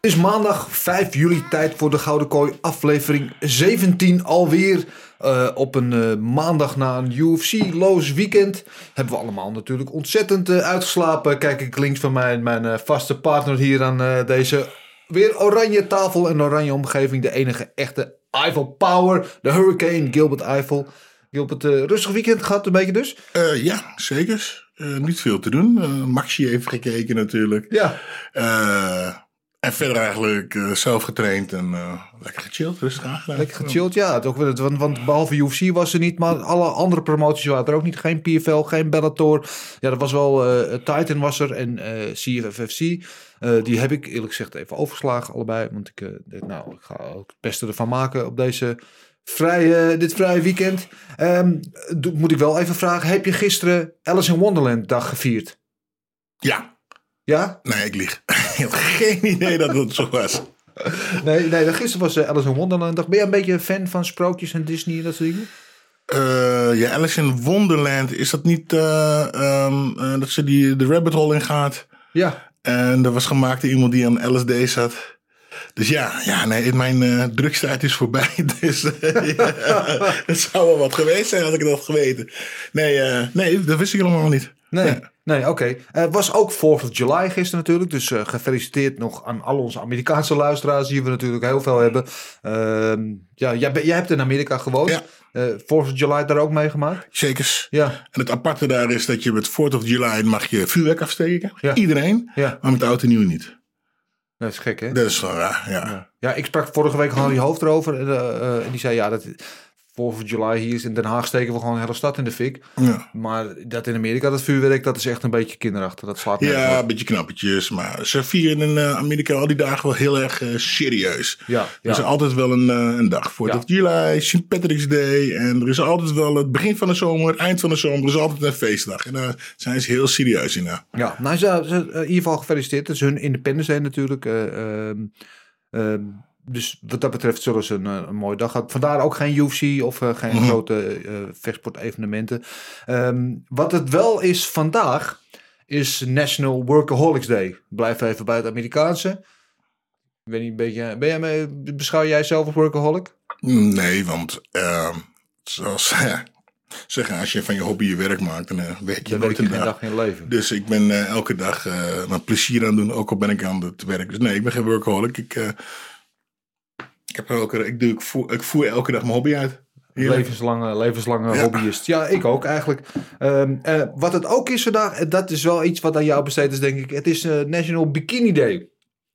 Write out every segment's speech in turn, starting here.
Het is maandag 5 juli, tijd voor de Gouden Kooi, aflevering 17 alweer. Eh, op een eh, maandag na een UFC-loos weekend hebben we allemaal natuurlijk ontzettend eh, uitgeslapen. Kijk ik links van mij, mijn vaste partner hier aan deze weer oranje tafel en oranje omgeving. De enige echte Eiffel Power, de Hurricane Gilbert Eiffel. Gilbert, rustig weekend gehad een beetje dus? Ja, zeker. Niet veel te doen. Maxi heeft gekeken natuurlijk. Ja. En verder eigenlijk eh, zelf getraind en eh, lekker gechilled, rustig aangedaan. Lekker gechilled, ja. Toch, wel, want, want behalve UFC was er niet, maar alle andere promoties waren er ook niet. Geen PFL, geen Bellator. Ja, dat was wel, eh, Titan was er en CFFC. Die heb ik eerlijk gezegd even overgeslagen, allebei. Want ik, dacht, nou, ik ga ook het beste ervan maken op deze vrije, dit vrije weekend. Ehm, moet ik wel even vragen, heb je gisteren Alice in Wonderland dag gevierd? Ja, Ja? nee, ik lieg. ik had geen idee dat het zo was. Nee, nee gisteren was eh, Alice in Wonderland. Ben je een beetje een fan van sprookjes en Disney en dat soort dingen? Eh, ja, Alice in Wonderland, is dat niet eh, ehm, eh, dat ze die, de rabbit hole in gaat? Ja. En dat was gemaakt door iemand die aan LSD zat. Dus ja, ja nee, mijn drugstijd is voorbij. Dus ja, het zou wel wat geweest zijn had ik dat geweten. Nee, nee dat wist ik helemaal niet. Nee, Ja. nee oké. Het was ook 4th of July gisteren natuurlijk. Dus eh, gefeliciteerd nog aan al onze Amerikaanse luisteraars, die we natuurlijk heel veel hebben. Ehm, ja, jij, hebt in Amerika gewoond. Ja. Eh 4th of July daar ook meegemaakt? Zekers. Ja. En het aparte daar is dat je met 4th of July mag je vuurwerk afsteken. Ja. Iedereen. Ja. Maar met oud en nieuw niet. Dat is gek, hè? Dat is wel raar, ja. Ja, ik sprak vorige week Harry Hoofd erover. En, eh, eh, en die zei, ja, dat 4th of July hier is in Den Haag steken we gewoon de hele stad in de fik. Ja. Maar dat in Amerika, dat vuurwerk, dat is echt een beetje kinderachtig. Dat slaat Ja, een beetje knappetjes. Maar ze vieren in eh, Amerika al die dagen wel heel erg eh, serieus. Ja, Er is ja. altijd wel een, eh, een dag. 4th Ja. of July, St. Patrick's Day. En er is altijd wel het begin van de zomer, eind van de zomer. Er is altijd een feestdag. En daar zijn ze heel serieus in. ja. Ja, nou, ze, ze- in ieder geval gefeliciteerd. Het is hun Independence Day natuurlijk. eh, ehm, ehm, dus wat dat betreft zullen ze een, eh, een mooie dag hebben. Vandaar ook geen UFC of eh, geen grote eh vechtsportevenementen. Ehm, wat het wel is vandaag, is National Workaholics Day. Blijf even bij het Amerikaanse. Ik weet niet, een beetje, ben jij, beschouw jij zelf als workaholic? Nee, want ehm, zoals zeggen, als je van je hobby je werk maakt, dan werk je Dan nooit je een dag. dag in je leven. Dus ik ben elke dag mijn plezier aan doen, ook al ben ik aan het werk. Dus nee, ik ben geen workaholic. Ik, ik, heb elke, ik, doe, ik, voer, ik voer elke dag mijn hobby uit. Heerlijk. Levenslange, levenslange Ja. hobbyist. Ja, ik ook eigenlijk. Ehm, eh, wat het ook is vandaag, en dat is wel iets wat aan jou besteed is, denk ik. Het is eh, National Bikini Day.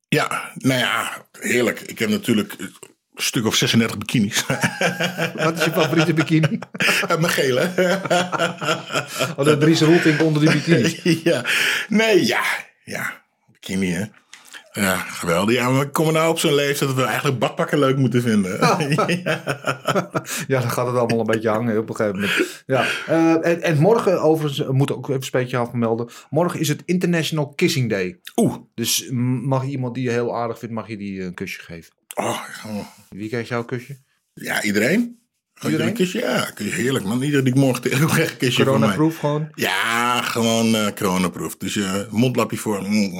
Ja, nou ja, heerlijk. Ik heb natuurlijk een stuk of 36 bikinis. Wat is je favoriete bikini? Mijn gele. Oh, de Dries Roelvink onder die bikini. ja. Nee, ja. Ja, bikini hè. Ja, geweldig. Ja, maar we komen nou op zo'n leeftijd dat we eigenlijk badpakken leuk moeten vinden. Ja, dan gaat het allemaal een beetje hangen op een gegeven moment. Ja. eh, en, en morgen, overigens, moet ik ook even een speetje afmelden. Morgen is het International Kissing Day. Oeh. Dus mag iemand die je heel aardig vindt, mag je die een kusje geven. Oh, oh. Wie krijgt jou een kusje? Ja, iedereen. Iedereen? Een kusje? Ja, heerlijk man. Iedereen die ik morgen tegen krijg een kusje van mij. Corona-proof gewoon. Ja, gewoon eh coronaproof. Dus je mondlapje voor. Hmm,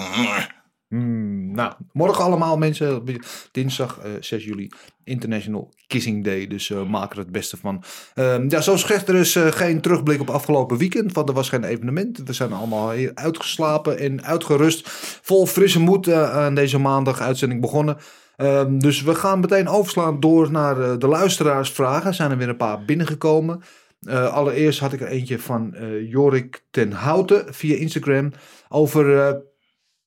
nou, morgen allemaal mensen. Dinsdag eh, 6 juli, International Kissing Day. Dus eh maak er het beste van. Ehm, ja, zoals gezegd, er is eh, geen terugblik op afgelopen weekend. Want er was geen evenement. We zijn allemaal hier uitgeslapen en uitgerust. Vol frisse moed eh, aan deze maandag uitzending begonnen. Ehm, dus we gaan meteen overslaan door naar eh, de luisteraarsvragen. Er zijn er weer een paar binnengekomen. Eh, allereerst had ik er eentje van eh, Jorik ten Houten via Instagram over eh,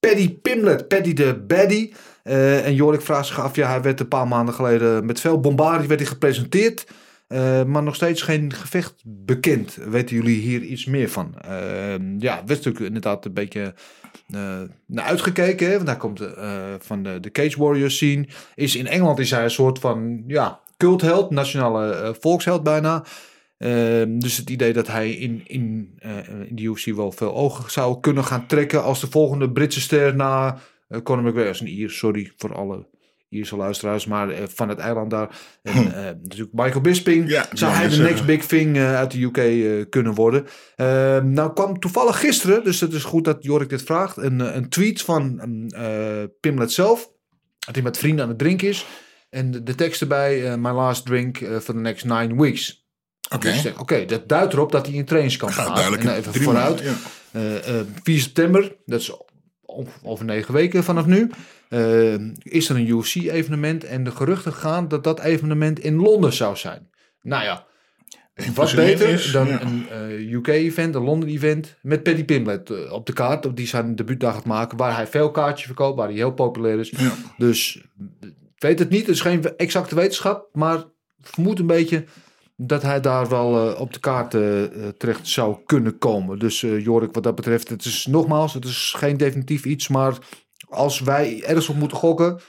Paddy Pimlet, Paddy de Baddy. Eh, en Jorik vraagt zich af, ja, hij werd een paar maanden geleden met veel bombardie werd hij gepresenteerd. eh, maar nog steeds geen gevecht bekend. Weten jullie hier iets meer van? Eh, ja, werd natuurlijk inderdaad een beetje naar uitgekeken. Hè? Want hij komt van de, de Cage Warriors scene. Is in Engeland is hij een soort van ja, cultheld, nationale volksheld bijna. Ehm, dus het idee dat hij in, in, eh, in de UFC wel veel ogen zou kunnen gaan trekken als de volgende Britse ster na uh, Conor McGregor. is een Ier, sorry voor alle Ierse luisteraars, maar eh, van het eiland daar. En eh, natuurlijk Michael Bisping. Ja, zou ja, hij de zeggen. next big thing eh, uit de UK eh, kunnen worden? Ehm, nou kwam toevallig gisteren, dus het is goed dat Jorik dit vraagt, een, eh, een tweet van eh Pimlet zelf. Dat hij met vrienden aan het drinken is. En de, de tekst erbij, eh, my last drink eh, for the next nine weeks. Oké. Dus zeg, Oké, dat duidt erop dat hij in trainingskamp Gaat gaat. duidelijk En in even vooruit. maanden, Eh, eh, 4 september, dat is over negen weken vanaf nu, eh, is er een UFC-evenement. En de geruchten gaan dat dat evenement in Londen zou zijn. Nou ja, wat beter is, dan ja. een eh, UK-event, een Londen-event, met Paddy Pimblett eh, op de kaart. Die zijn debuutdag gaat maken, waar hij veel kaartjes verkoopt, waar hij heel populair is. Ja. Dus weet het niet, het is geen exacte wetenschap, maar vermoed een beetje dat hij daar wel eh, op de kaart eh, terecht zou kunnen komen. Dus eh, Jorik, wat dat betreft, het is nogmaals, het is geen definitief iets, maar als wij ergens op moeten gokken,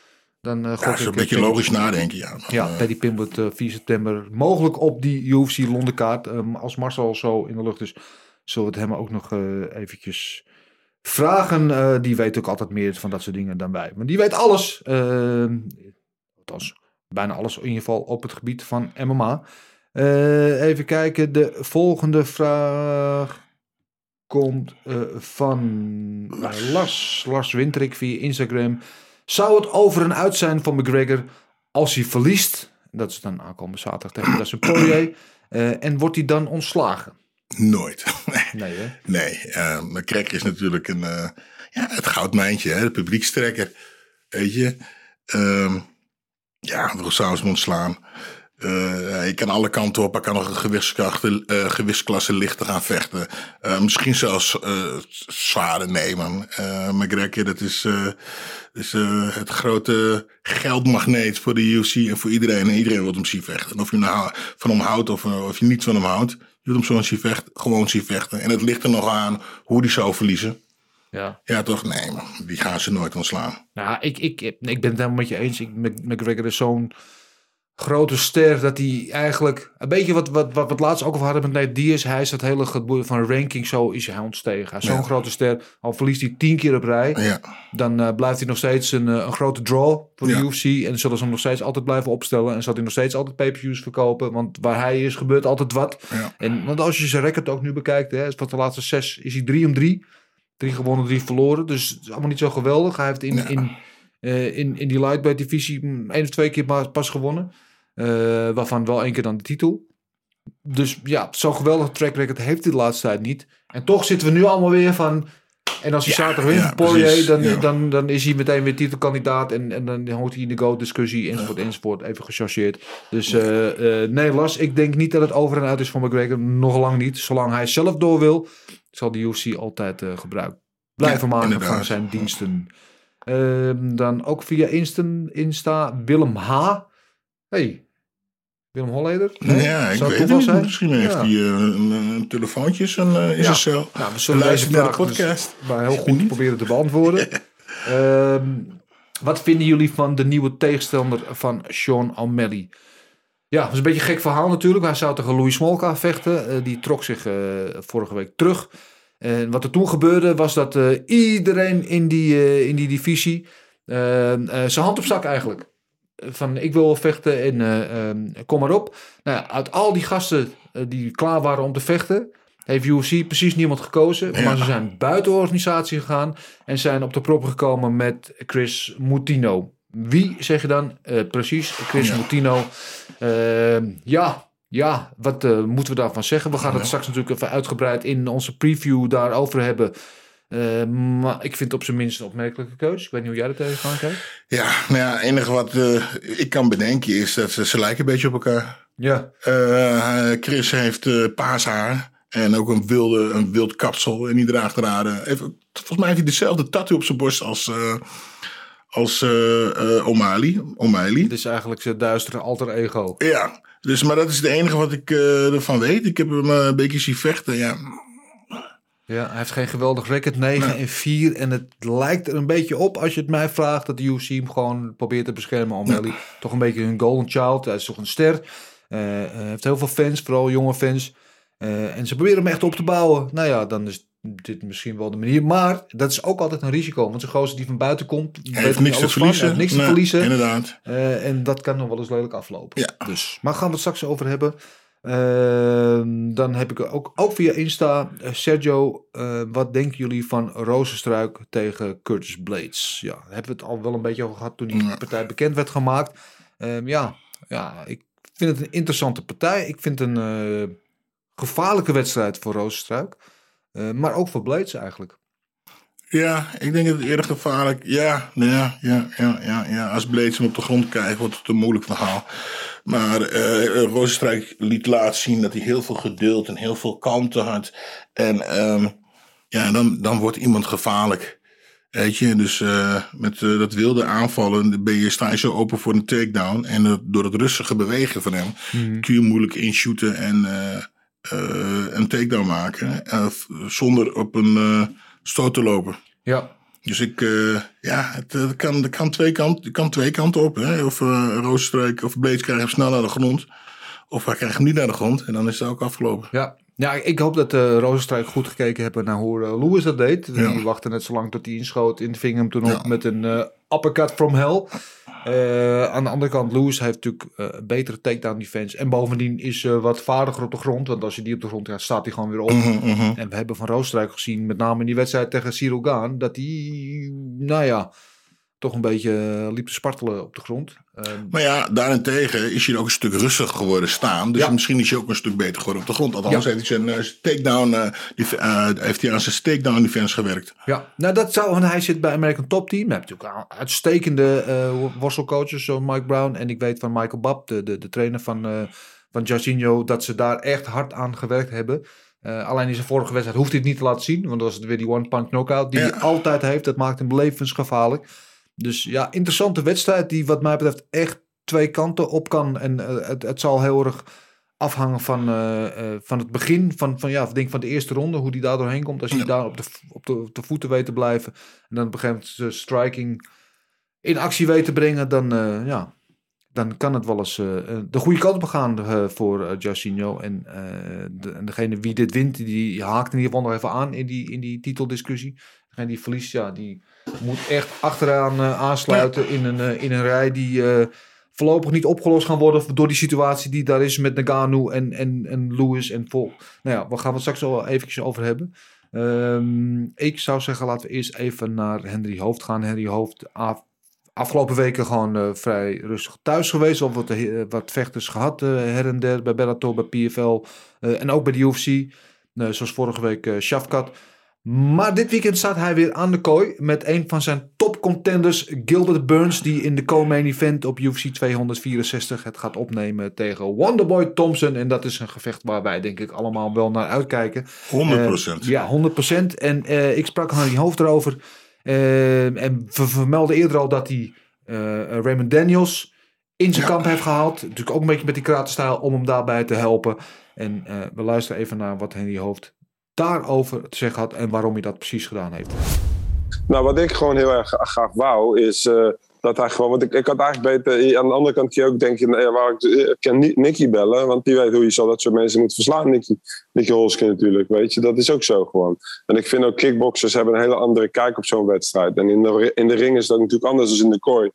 dan gok Ja, dat is een beetje logisch nadenken, ja. ja, Pimblett eh, 4 september. Mogelijk op die UFC Londen kaart. Ehm, als Marcel zo in de lucht is, zullen we het hem ook nog eh, eventjes vragen. Die weet ook altijd meer van dat soort dingen dan wij. Maar die weet alles. Ehm althans, bijna alles in ieder geval op het gebied van MMA. Eh, even kijken, de volgende vraag komt eh, van eh, Lars. Lars Winterik via Instagram. Zou het over en uit zijn van McGregor als hij verliest? Dat is dan aankomende zaterdag tegen Dustin Poirier. Eh, en wordt hij dan ontslagen? Nooit. Nee, hè? Nee, eh McCracken is natuurlijk een, eh, ja, het goudmijntje, hè, de publiekstrekker. Weet je, Ehm, ja, wil s'avonds mond slaan. Eh, je kan alle kanten op. Hij kan nog een gewichtsklasse, eh, gewichtsklasse lichter gaan vechten. Eh, misschien zelfs eh zware nemen. Eh McGregor, dat is, eh, is eh, het grote geldmagneet voor de UFC en voor iedereen. En iedereen wil hem zien vechten. En of je nou van hem houdt of, eh, of je niet van hem houdt. Je wilt hem zo zien vechten, gewoon zien vechten. En het ligt er nog aan hoe die zou verliezen. Ja. Ja, toch? Nee, man. Die gaan ze nooit ontslaan. Nou, ik, ik, ik ben het helemaal met je eens. Ik, Mc- McGregor is zo'n grote ster dat hij eigenlijk... Een beetje wat, wat, wat, wat laatst ook al hadden met Nate Diaz. Hij is dat hele geboeien van ranking, zo is hij ontstegen. Zo'n Ja. grote ster. Al verliest hij tien keer op rij. Ja. Dan eh, blijft hij nog steeds een, eh, een grote draw voor de Ja. UFC. En zullen ze hem nog steeds altijd blijven opstellen. En zal hij nog steeds altijd pay-per-views verkopen. Want waar hij is, gebeurt altijd wat. En, want als je zijn record ook nu bekijkt. Hè, is van de laatste zes is hij drie om drie. Drie gewonnen, drie verloren. Dus het is allemaal niet zo geweldig. Hij heeft in, in, eh, in, in die lightweight divisie mm, één of twee keer pas gewonnen. Eh, waarvan wel één keer dan de titel. Dus ja, zo'n geweldige track record heeft hij de laatste tijd niet. En toch zitten we nu allemaal weer van... En als hij Ja, zaterdag wint ja, Poirier, dan, ja. dan, dan is hij meteen weer titelkandidaat. En, en dan hoort hij in de GOAT-discussie, enzovoort, enzovoort. Even gechargeerd. Dus eh, eh, nee, Lars, ik denk niet dat het over en uit is van McGregor. Nog lang niet. Zolang hij zelf door wil, zal de UFC altijd eh, gebruik blijven maken van zijn diensten. Ehm, dan ook via Insta, Insta Willem H. Hey, Willem Holleder? Nee? Ja, ik Zou weet het niet. zijn? Misschien heeft Ja. hij eh, een, een telefoontje in zijn, eh, Ja. cel. Nou, we zullen deze naar de dus podcast. maar heel goed proberen te beantwoorden. Ehm, wat vinden jullie van de nieuwe tegenstander van Sean O'Malley? Ja, dat is een beetje een gek verhaal natuurlijk. Hij zou tegen Louis Smolka vechten. Eh, die trok zich vorige week terug. En wat er toen gebeurde was dat iedereen in die, in die divisie eh, eh, zijn hand op zak eigenlijk. Van ik wil vechten en eh, ehm, kom maar op. Nou uit al die gasten eh, die klaar waren om te vechten, heeft UFC precies niemand gekozen. Maar ze zijn buiten de organisatie gegaan. En zijn op de proppen gekomen met Chris Moutino. Wie zeg je dan? Eh, precies, Chris Ja. Moutino. Eh, ja, ja, wat moeten we daarvan zeggen? We gaan het straks natuurlijk even uitgebreid in onze preview daarover hebben. Eh, maar ik vind het op zijn minst een opmerkelijke keuze. Ik weet niet hoe jij er tegenaan kijkt. Ja, nou ja, het enige wat eh, ik kan bedenken is dat ze, ze lijken een beetje op elkaar. Ja, Eh, Chris heeft eh, paars haar. En ook een, wilde, een wild kapsel. En die draagt even, volgens mij heeft hij dezelfde tattoo op zijn borst als, eh als O'Malley. O'Malley. het is eigenlijk zijn duistere alter ego. Ja, dus, maar dat is het enige wat ik eh, ervan weet. Ik heb hem een beetje zien vechten. Ja, Ja, hij heeft geen geweldig record. 9 en 4. En het lijkt er een beetje op, als je het mij vraagt, dat de UFC hem gewoon probeert te beschermen. Omdat hij toch een beetje een golden child. Hij is toch een ster. Hij heeft heel veel fans, vooral jonge fans. Eh, en ze proberen hem echt op te bouwen. Nou ja, dan is dit misschien wel de manier. Maar dat is ook altijd een risico. Want zo'n gozer die van buiten komt, hij heeft niks te verliezen. heeft niks te verliezen. Inderdaad. En dat kan nog wel eens lelijk aflopen. Ja. Dus, maar gaan we het straks over hebben. Ehm, dan heb ik ook, ook via Insta. eh, Sergio, eh, wat denken jullie van Rozenstruik tegen Curtis Blades? Ja, daar hebben we het al wel een beetje over gehad toen die partij bekend werd gemaakt. Ehm, ja, ja, ik vind het een interessante partij. Ik vind het een eh, gevaarlijke wedstrijd voor Rozenstruik. Maar ook voor Blades eigenlijk. Ja, ik denk dat het eerder gevaarlijk. Ja, nou ja, ja, ja, ja, ja. Als Blades hem op de grond krijgt, wordt het een moeilijk verhaal. Maar eh Rozenstrijk liet laten zien dat hij heel veel geduld en heel veel kalmte had. En ehm, ja, dan, dan wordt iemand gevaarlijk. Weet je, dus eh, met eh, dat wilde aanvallen ben je, sta je zo open voor een takedown. En door het rustige bewegen van hem kun je moeilijk inshooten en een takedown maken. zonder op een stoot te lopen. Ja, Dus ik, eh, ja, het, eh, kan, het kan, twee kant, het kan twee kanten op. Hè? Of uh, of Blades krijgt hem snel naar de grond. Of hij krijgt hem niet naar de grond. En dan is het ook afgelopen. Ja, ja ik hoop dat de Rozenstruik goed gekeken hebben naar hoe uh, Lewis dat deed. Ja. Die wachtte net zo lang tot hij inschoot en ving hem toen Ja. op met een eh uppercut from hell. Eh, aan de andere kant, Lewis heeft natuurlijk eh, een betere takedown defense. En bovendien is eh, wat vaardiger op de grond. Want als je die op de grond gaat, staat hij gewoon weer op. Mhm, mhm. En we hebben van Rozenstruik gezien, met name in die wedstrijd tegen Cyril Gaan, dat hij, nou ja, toch een beetje liep te spartelen op de grond. Ehm, Maar ja, daarentegen is hij ook een stuk rustiger geworden staan. Dus Ja. misschien is hij ook een stuk beter geworden op de grond. Althans, Ja. heeft hij zijn, eh, takedown, def- eh, heeft hij aan zijn takedown defense gewerkt. Ja, nou dat zou, want hij zit bij American Top Team. Hij heeft natuurlijk uitstekende eh, worstelcoaches zoals Mike Brown. En ik weet van Michael Babb, de, de, de trainer van, van Jorginho, dat ze daar echt hard aan gewerkt hebben. Alleen in zijn vorige wedstrijd hoeft hij het niet te laten zien. Want dan was het weer die one-punch knockout die Ja. hij altijd heeft. Dat maakt hem levensgevaarlijk. Dus ja, interessante wedstrijd die wat mij betreft echt twee kanten op kan. En eh, het, het zal heel erg afhangen van, eh, eh, van het begin van, van, ja, denk van de eerste ronde. Hoe die daar doorheen komt. Als Ja. daar op de, op, de, op de voeten weet te blijven. En dan op een gegeven moment striking in actie weet te brengen. Dan, ja, dan kan het wel eens de goede kant op gaan voor. En, de, en degene wie dit wint, die haakt in ieder geval nog even aan in die, in die titeldiscussie. Degene die verliest, ja, die moet echt achteraan eh, aansluiten in, een, eh, in een rij die eh, voorlopig niet opgelost gaan worden door die situatie die daar is met Nagano en, en, en Lewis en Vol. Nou ja, we gaan het straks al eventjes over hebben. Ehm, ik zou zeggen, laten we eerst even naar Henry Hoofd gaan. Henry Hoofd, af, afgelopen weken gewoon uh, vrij rustig thuis geweest. Of wat, uh, wat vechters gehad uh, her en der bij Bellator, bij PFL en ook bij de UFC. zoals vorige week Shafkat. Maar dit weekend staat hij weer aan de kooi met een van zijn top contenders, Gilbert Burns, die in de co-main event op UFC 264 het gaat opnemen tegen Wonderboy Thompson. En dat is een gevecht waar wij denk ik allemaal wel naar uitkijken. 100%. Uh, ja, 100%. En uh, ik sprak die hoofd erover. Uh, en we vermelden eerder al dat hij Raymond Daniels in zijn ja. kamp heeft gehaald. Natuurlijk ook een beetje met die karatenstijl om hem daarbij te helpen. En we luisteren even naar wat Henry Hoofd daarover te zeggen had en waarom hij dat precies gedaan heeft. Nou, wat ik gewoon heel erg graag wou, is uh, dat hij gewoon. Want ik, ik had eigenlijk beter. Aan de andere kant kun je ook denken: nou, waar ik, ik kan Nicky bellen, want die weet hoe je zo dat soort mensen moet verslaan. Nicky, Nicky natuurlijk, weet je. Dat is ook zo gewoon. En ik vind ook kickboxers hebben een hele andere kijk op zo'n wedstrijd. En in de, in de ring is dat natuurlijk anders dan in de kooi.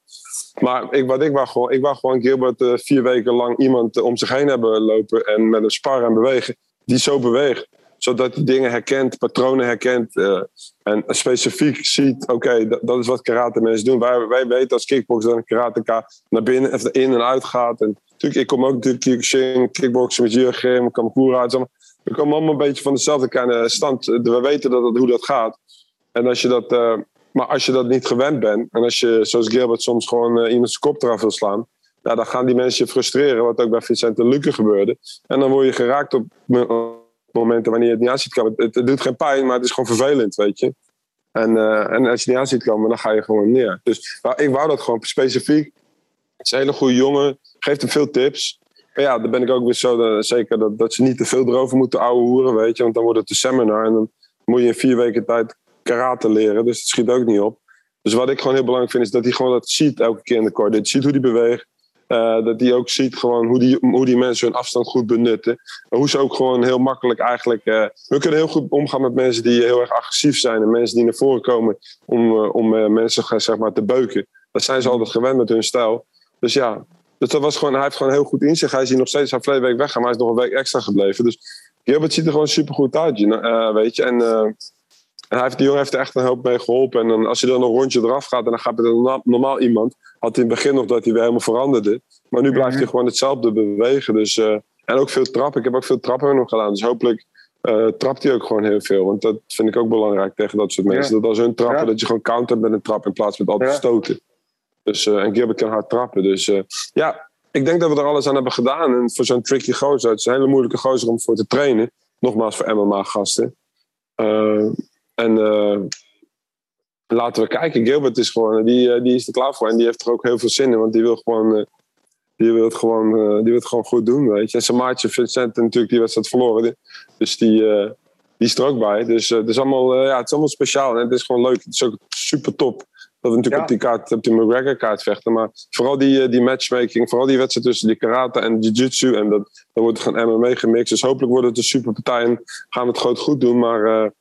Maar ik, wat ik wou gewoon, ik wou gewoon Gilbert uh, vier weken lang iemand om zich heen hebben lopen en met een sparren en bewegen die zo beweegt zodat hij dingen herkent, patronen herkent. eh, en specifiek ziet, oké, dat, dat is wat karate mensen doen. Wij, wij weten als kickboxer dat een karateka naar binnen, even in en uit gaat. En natuurlijk, ik kom ook natuurlijk Kyokushin, kickboksen met Jurgen, Kamakura. We komen allemaal een beetje van dezelfde kleine stand. We weten dat, hoe dat gaat. En als je dat, eh, maar als je dat niet gewend bent, en als je, zoals Gilbert, soms gewoon eh, iemand zijn kop eraf wil slaan, ja, dan gaan die mensen je frustreren, wat ook bij Vicente Luque gebeurde. En dan word je geraakt op momenten wanneer je het niet aan ziet komen. Het, doet geen pijn, maar het is gewoon vervelend, weet je. En, eh, en als je het niet aan ziet komen, dan ga je gewoon neer. Dus ik wou dat gewoon specifiek. Het is een hele goede jongen, geeft hem veel tips. Maar ja, dan ben ik ook weer zo eh, zeker dat, dat ze niet te veel erover moeten ouwe hoeren, weet je. Want dan wordt het een seminar en dan moet je in vier weken tijd karate leren. Dus het schiet ook niet op. Dus wat ik gewoon heel belangrijk vind, is dat hij gewoon dat ziet elke keer in de hij ziet hoe hij beweegt. Eh, dat hij ook ziet gewoon hoe die, hoe die mensen hun afstand goed benutten. Hoe ze ook gewoon heel makkelijk eigenlijk... eh, we kunnen heel goed omgaan met mensen die heel erg agressief zijn. En mensen die naar voren komen om, eh, om mensen zeg maar, te beuken. Dat zijn ze altijd gewend met hun stijl. Dus ja, dus dat was gewoon, hij heeft gewoon heel goed in zich. Hij is hier nog steeds, hij verleden week weggaan, maar hij is nog een week extra gebleven. Dus Gilbert ziet er gewoon super goed uit, je- weet je. En, en hij heeft, die jongen heeft er echt een hoop mee geholpen. En dan, als je dan een rondje eraf gaat en dan gaat met een normaal, iemand, had hij in het begin nog dat hij weer helemaal veranderde. Maar nu blijft hij gewoon hetzelfde bewegen. Dus, eh, en ook veel trappen. Ik heb ook veel trappen nog gedaan. Dus hopelijk eh, trapt hij ook gewoon heel veel. Want dat vind ik ook belangrijk tegen dat soort mensen. Ja. Dat als hun trappen, Ja. dat je gewoon countert met een trap in plaats van altijd Ja. stoten. Dus, eh, en Gilbert kan hard trappen. Dus ja, ik denk dat we er alles aan hebben gedaan. En voor zo'n tricky gozer, het is een hele moeilijke gozer om voor te trainen. Nogmaals voor MMA-gasten. Eh, en eh, laten we kijken. Gilbert is gewoon, die, eh, die is er klaar voor. En die heeft er ook heel veel zin in. Want die wil gewoon, eh, die wil het gewoon, die wil het gewoon goed doen. Weet je. En zijn maatje Vincent natuurlijk die wedstrijd verloren. Dus die, die is er ook bij. Dus het, is allemaal, ja, het is allemaal speciaal. En het is gewoon leuk. Het is ook super top. Dat we natuurlijk op die kaart, op die McGregor kaart vechten. Maar vooral die, die matchmaking, vooral die wedstrijd tussen die karate en jiu-jitsu. En dat, dan wordt het gewoon MMA gemixt. Dus hopelijk wordt het een super partij en gaan we het groot goed doen. Maar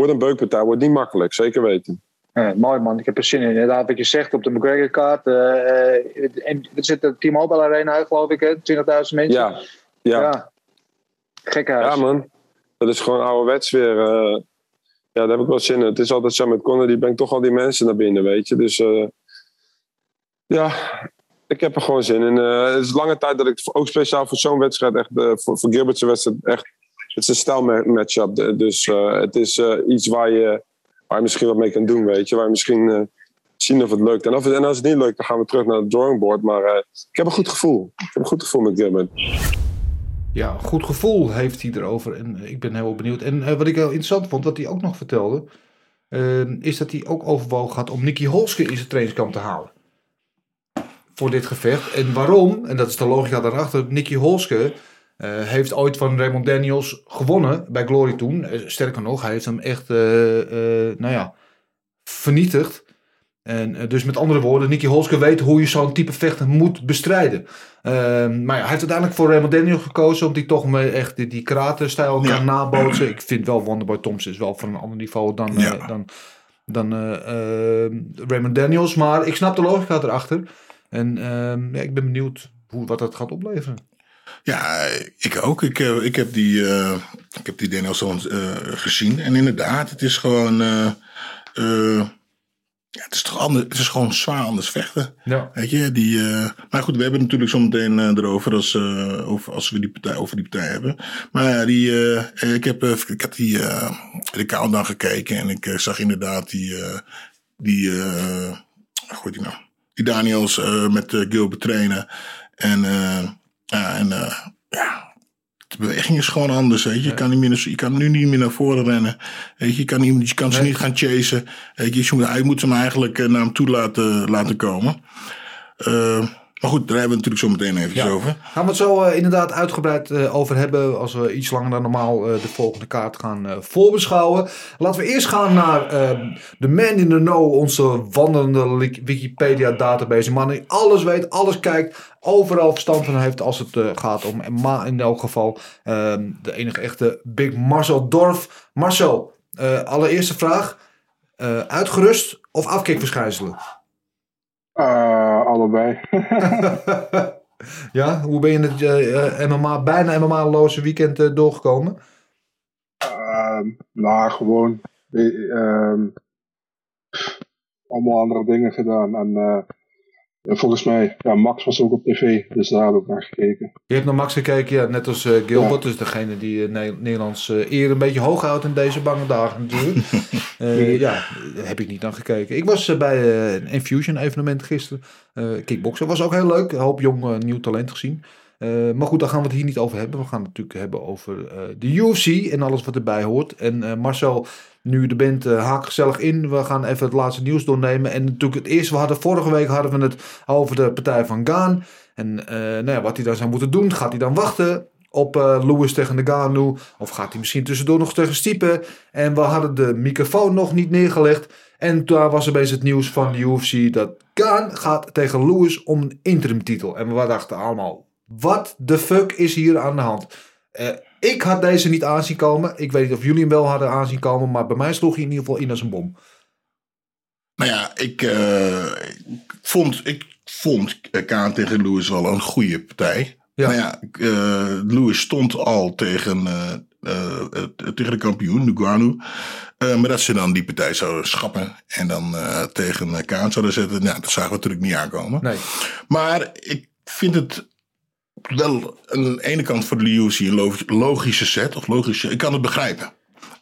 het wordt een. Het wordt niet makkelijk, zeker weten. Ja, mooi man, ik heb er zin in. Inderdaad, wat je zegt op de McGregor-kaart. eh, eh, en er zit de T-Mobile Arena, geloof ik, hè? 20.000 mensen. Ja, ja. ja. Gekhuis. Ja, man. Dat is gewoon ouderwets weer. eh, ja, daar heb ik wel zin in. Het is altijd zo met Conor, die brengt toch al die mensen naar binnen, weet je. Dus ja, ik heb er gewoon zin in. Het is lange tijd dat ik ook speciaal voor zo'n wedstrijd, echt, voor, voor Gilbert's wedstrijd, echt. Het is een stijlmatchup. Dus eh, het is eh, iets waar je, waar je misschien wat mee kan doen, weet je. Waar je misschien eh, zien of het lukt. En, of en als het niet lukt, dan gaan we terug naar het drawing board. Maar eh, ik heb een goed gevoel. Ik heb een goed gevoel met Gilbert. Ja, goed gevoel heeft hij erover. En eh, ik ben heel benieuwd. En eh, wat ik heel interessant vond, wat hij ook nog vertelde. eh, is dat hij ook overwogen had om Nicky Holske in zijn trainingskamp te halen. Voor dit gevecht. En waarom? En dat is de logica daarachter. Nicky Holske eh, heeft ooit van Raymond Daniels gewonnen bij Glory toen. Eh, sterker nog, hij heeft hem echt, eh, nou ja, vernietigd. En dus met andere woorden, Nicky Holske weet hoe je zo'n type vechter moet bestrijden. Ehm, maar ja, hij heeft uiteindelijk voor Raymond Daniels gekozen, omdat hij toch me echt die, die karate-stijl kan nabootsen. Ik vind wel Wonderboy Thompson is wel van een ander niveau dan, dan, dan eh, eh, Raymond Daniels. Maar ik snap de logica erachter. En ehm, ja, ik ben benieuwd hoe, wat dat gaat opleveren. Ja, ik ook. Ik, eh, ik heb die, eh ik heb die Danielson eh gezien. En inderdaad, het is gewoon... ja, het is toch anders, het is gewoon zwaar anders vechten. Ja. Weet je, die, maar goed, we hebben het natuurlijk zo meteen erover als, over, als we die partij, over die partij hebben. Maar ja, die, ik heb, ik heb die, de countdown gekeken en ik zag inderdaad die, die, hoe heet die nou? Die Daniels met uh, Gilbert trainen. En, ja, en eh, ja, de beweging is gewoon anders. Weet je. Je, kan niet meer, je kan nu niet meer naar voren rennen. Weet je, je kan, niet, je kan ze niet gaan chasen. Weet je, je moet, hij moet hem eigenlijk eh, naar hem toe laten, laten komen. Eh, maar goed, daar hebben we natuurlijk zo meteen eventjes over. Gaan we het zo eh, inderdaad uitgebreid eh, over hebben. Als we iets langer dan normaal eh, de volgende kaart gaan eh, voorbeschouwen. Laten we eerst gaan naar eh, de man in the know. Onze wandelende Wikipedia database. Een man die alles weet, alles kijkt. Overal verstand van heeft als het eh, gaat om MMA in elk geval. Ehm, de enige echte Big Marcel Dorf. Marcel, eh, allereerste vraag. Eh, uitgerust of afkikverschijnselen? Uh, allebei. ja, hoe ben je het MMA, bijna MMA-loze weekend eh, doorgekomen? Ehm, nou, gewoon eh, ehm, allemaal andere dingen gedaan. En eh, en volgens mij, ja, Max was ook op tv, dus daar heb ik naar gekeken. Je hebt naar Max gekeken, ja, net als eh, Gilbert. Dus degene die uh, Nederlands uh, eer een beetje hoog houdt in deze bange dagen natuurlijk. uh, ja, daar heb ik niet naar gekeken. Ik was bij een Infusion evenement gisteren. kickboksen was ook heel leuk. Een hoop jong nieuw talent gezien. maar goed, daar gaan we het hier niet over hebben. We gaan het natuurlijk hebben over de UFC en alles wat erbij hoort. En Marcel nu de band uh, haak gezellig in. We gaan even het laatste nieuws doornemen. En natuurlijk het eerste, we hadden vorige week hadden we het over de partij van Gaan. En uh, nou ja, wat hij dan zou moeten doen. Gaat hij dan wachten op uh, Lewis tegen de Ganu? Of gaat hij misschien tussendoor nog tegen Stiepen? En we hadden de microfoon nog niet neergelegd. En daar was er bezig het nieuws van de UFC dat Gaan gaat tegen Lewis om een interimtitel. En we dachten allemaal, wat de fuck is hier aan de hand? Ik had deze niet aanzien komen. Ik weet niet of jullie hem wel hadden aanzien komen. Maar bij mij sloeg hij in ieder geval in als een bom. Nou ja, ik, uh, ik vond, ik vond Kaan tegen Lewis wel een goede partij. Ja. Nou ja, uh, Lewis stond al tegen, uh, tegen de kampioen, maar dat ze dan die partij zouden schappen en dan tegen Kaan zouden zetten, nou, dat zagen we natuurlijk niet aankomen. Nee. Maar ik vind het wel aan de ene kant voor de UFC een logische set. Of logische, ik kan het begrijpen.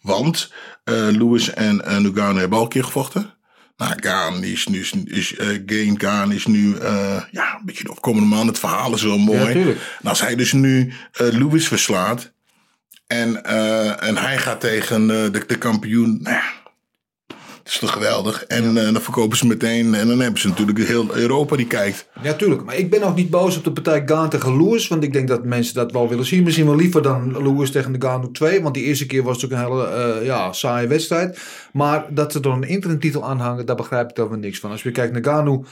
Want uh, Lewis en uh, Nugano hebben al een keer gevochten. Nou, Gaan is nu, is, uh, Game Gaan is nu, uh, ja, een beetje de opkomende man. Het verhaal is wel mooi. Ja, en als hij dus nu Lewis verslaat. En, en hij gaat tegen de, de kampioen. Nou ja, is toch geweldig? En uh, dan verkopen ze meteen. En dan hebben ze natuurlijk heel Europa die kijkt. Ja, tuurlijk. Maar ik ben ook niet boos op de partij Gaan tegen Lewis. Want ik denk dat mensen dat wel willen zien. Misschien wel liever dan Lewis tegen de Gaan 2. Want die eerste keer was het ook een hele uh, ja, saaie wedstrijd. Maar dat ze er een interimtitel aan hangen, daar begrijp ik dan wel niks van. Als je kijkt naar Ganu.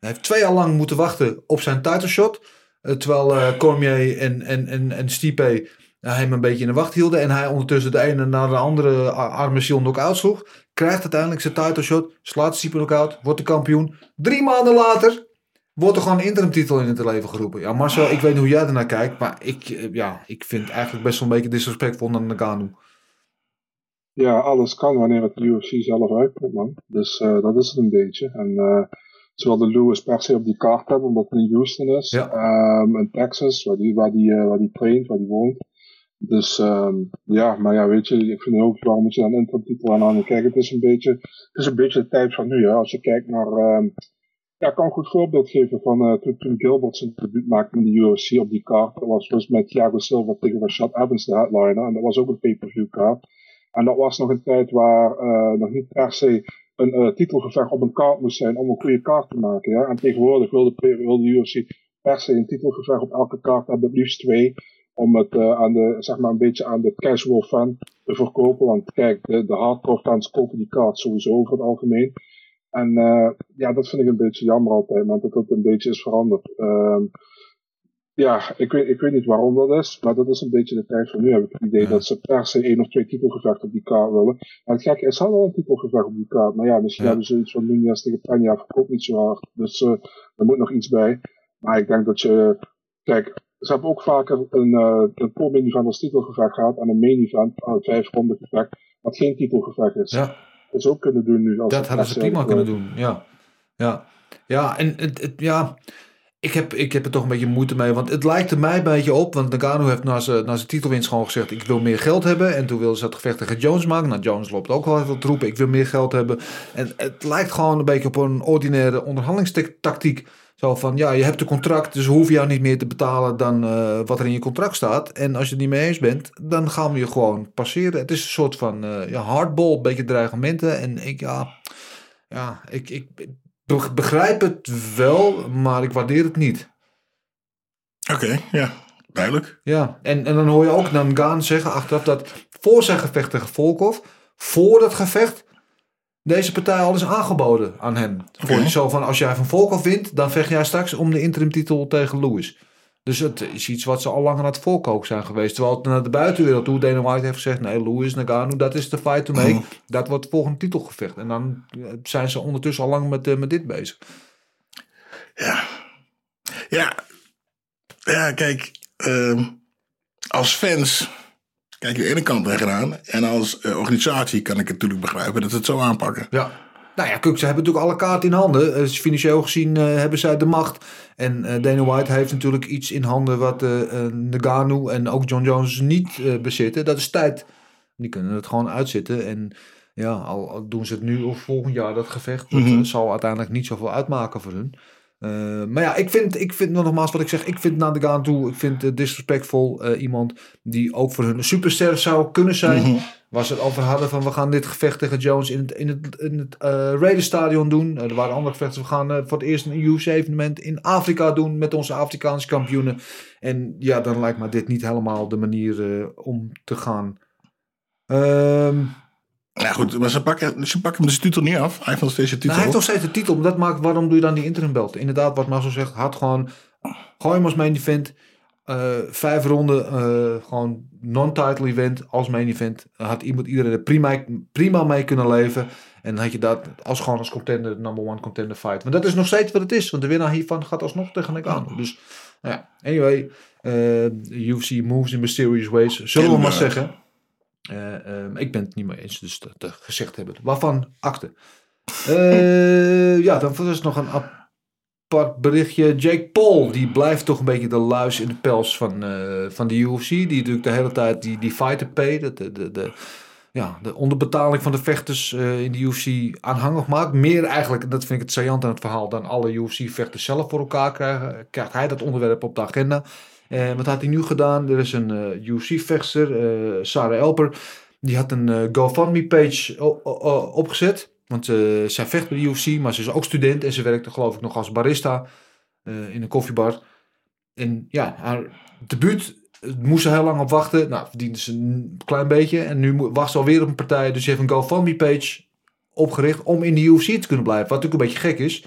Hij heeft twee jaar lang moeten wachten op zijn title shot. Uh, terwijl Cormier en, en, en, en Stipe hem een beetje in de wacht hielden. En hij ondertussen de ene naar de andere arme ziel knock-out sloeg. Krijgt uiteindelijk zijn title shot. Slaat Stipe knock-out. Wordt de kampioen. Drie maanden later wordt er gewoon een interimtitel in het leven geroepen. Ja, Marcel, ik weet niet hoe jij ernaar kijkt. Maar ik, ja, ik vind het eigenlijk best wel een beetje disrespectvol naar Nagano. Ja, alles kan wanneer het de UFC zelf uitkomt, man. Dus uh, dat is het een beetje. En uh, ze wilden Lewis per se op die kaart hebben, omdat het in Houston is. Ja. Um, in Texas, waar die, waar, die, uh, waar die traint, waar die woont. Dus um, ja, maar ja, weet je, ik vind ook, waarom moet je dan intertitel aan hangen? Kijk, het is een beetje, het is een beetje de tijd van nu, hè. Als je kijkt naar, um, ja, ik kan een goed voorbeeld geven van uh, toen, Gilbert zijn debuut maakte in de UFC op die kaart. Dat was dus met Thiago Silva tegen Rashad Evans, de headliner. En dat was ook een pay-per-view kaart. En dat was nog een tijd waar uh, nog niet per se een uh, titelgevecht op een kaart moest zijn om een goede kaart te maken. Ja? En tegenwoordig wil de, de UFC per se een titelgevecht op elke kaart hebben, het liefst twee om het uh, aan de, zeg maar een beetje aan de casual fan te verkopen. Want kijk, de, de hardcore fans kopen die kaart sowieso over het algemeen. En uh, ja, dat vind ik een beetje jammer altijd, want dat het een beetje is veranderd. Uh, ja, ik weet, ik weet niet waarom dat is, maar dat is een beetje de tijd van nu. Heb ik het idee ja. dat ze per se één of twee titelgevechten op die kaart willen. En het gekke is, al een titelgevecht op die kaart. Maar ja, misschien ja. hebben ze iets van Nunez tegen Panja verkoopt niet zo hard. Dus uh, er moet nog iets bij. Maar ik denk dat je, kijk, ze hebben ook vaker een, uh, een pro-main event als titelgevecht gehad en een main event, een vijf ronde gevecht, wat geen titelgevecht is. Ja. Dat ze ook kunnen doen nu. Als dat hadden ze prima kunnen doen, ja. Ja, ja en het, het, ja, ik heb, ik heb er toch een beetje moeite mee, want het lijkt er mij een beetje op, want Nagano heeft na zijn, na zijn titelwinst gewoon gezegd, ik wil meer geld hebben. En toen wilde ze het gevecht tegen Jones maken. Nou, Jones loopt ook wel even te roepen, ik wil meer geld hebben. En het lijkt gewoon een beetje op een ordinaire onderhandelingstactiek. Zo van, ja, je hebt een contract, dus hoef je jou niet meer te betalen dan uh, wat er in je contract staat. En als je het niet mee eens bent, dan gaan we je gewoon passeren. Het is een soort van uh, ja, hardball, een beetje dreigementen. En ik, ja, ja ik, ik begrijp het wel, maar ik waardeer het niet. Oké, okay, ja, duidelijk. Ja, en, en dan hoor je ook dan Gaan zeggen achteraf dat voor zijn gevecht tegen Volkov, voor dat gevecht, deze partij al is aangeboden aan hem. Okay. Voor zo van, als jij van Volkov wint, dan vecht jij straks om de interimtitel tegen Lewis. Dus het is iets wat ze al langer aan het voorkoken zijn geweest. Terwijl het naar de buitenwereld toe, Dana White heeft gezegd... nee, Lewis Nagano, dat is de fight to make. Mm. Dat wordt het volgende titelgevecht. En dan zijn ze ondertussen al lang met, uh, met dit bezig. Ja. Ja. Ja, kijk. Uh, als fans kijk je de ene kant tegenaan. En als eh, organisatie kan ik het natuurlijk begrijpen dat ze het zo aanpakken. Ja. Nou ja, kijk, ze hebben natuurlijk alle kaarten in handen. Eh, financieel gezien eh, hebben zij de macht. En eh, Dana White heeft natuurlijk iets in handen wat eh, Nagano en ook John Jones niet bezitten. Dat is tijd. Die kunnen het gewoon uitzitten. En ja, al, doen ze het nu of volgend jaar dat gevecht. Dat Mhm. zal uiteindelijk niet zoveel uitmaken voor hun. Eh, maar ja, ik vind, ik vind nogmaals wat ik zeg. Ik vind Nagano toe, ik vind het disrespectvol eh, iemand die ook voor hun een superster zou kunnen zijn. Mhm. Waar ze het over hadden van we gaan dit gevecht tegen Jones in het, in het, in het eh, Raiderstadion doen. Eh, er waren andere gevechten. We gaan eh, voor het eerst een UFC-evenement in Afrika doen met onze Afrikaanse kampioenen. En ja, dan lijkt me dit niet helemaal de manier eh, om te gaan. Ehm, Ja goed, maar ze pakken, ze pakken hem de titel niet af. Hij heeft nog steeds de titel. nou, hij heeft nog steeds de titel. Dat maakt, waarom doe je dan die interim belt? Inderdaad, wat Marcel zegt, had gewoon... Gooi hem als main event. eh, vijf ronden, eh, gewoon non-title event als main event. Had iemand iedereen er prima, prima mee kunnen leven. En dan had je dat als gewoon als contender, number one contender fight. Want dat is nog steeds wat het is. Want de winnaar hiervan gaat alsnog tegen Nagano. Dus, nou ja, anyway. eh, UFC moves in mysterious ways. Zullen we maar zeggen. Eh, ehm, ik ben het niet mee eens, dus dat, gezegd hebben. Waarvan akte. Eh, ja, dan was nog een apart berichtje. Jake Paul, die blijft toch een beetje de luis in de pels van, eh, van de UFC. Die natuurlijk de hele tijd die, die fighter pay, de, de, de, ja, de onderbetaling van de vechters eh, in de UFC aanhangig maakt. Meer eigenlijk, dat vind ik het saillant aan het verhaal, dan alle UFC-vechters zelf voor elkaar krijgen. Krijgt hij dat onderwerp op de agenda. Eh, wat had hij nu gedaan? Er is een eh, UFC-vechter, eh, Sarah Elper. Die had een GoFundMe-page opgezet. Want zij vecht bij de UFC, maar ze is ook student. En ze werkte geloof ik nog als barista in een koffiebar. En ja, haar debuut moest ze heel lang op wachten. Nou, verdiende ze een klein beetje. En nu wacht ze alweer op een partij. Dus ze heeft een GoFundMe-page opgericht om in de UFC te kunnen blijven. Wat natuurlijk een beetje gek is.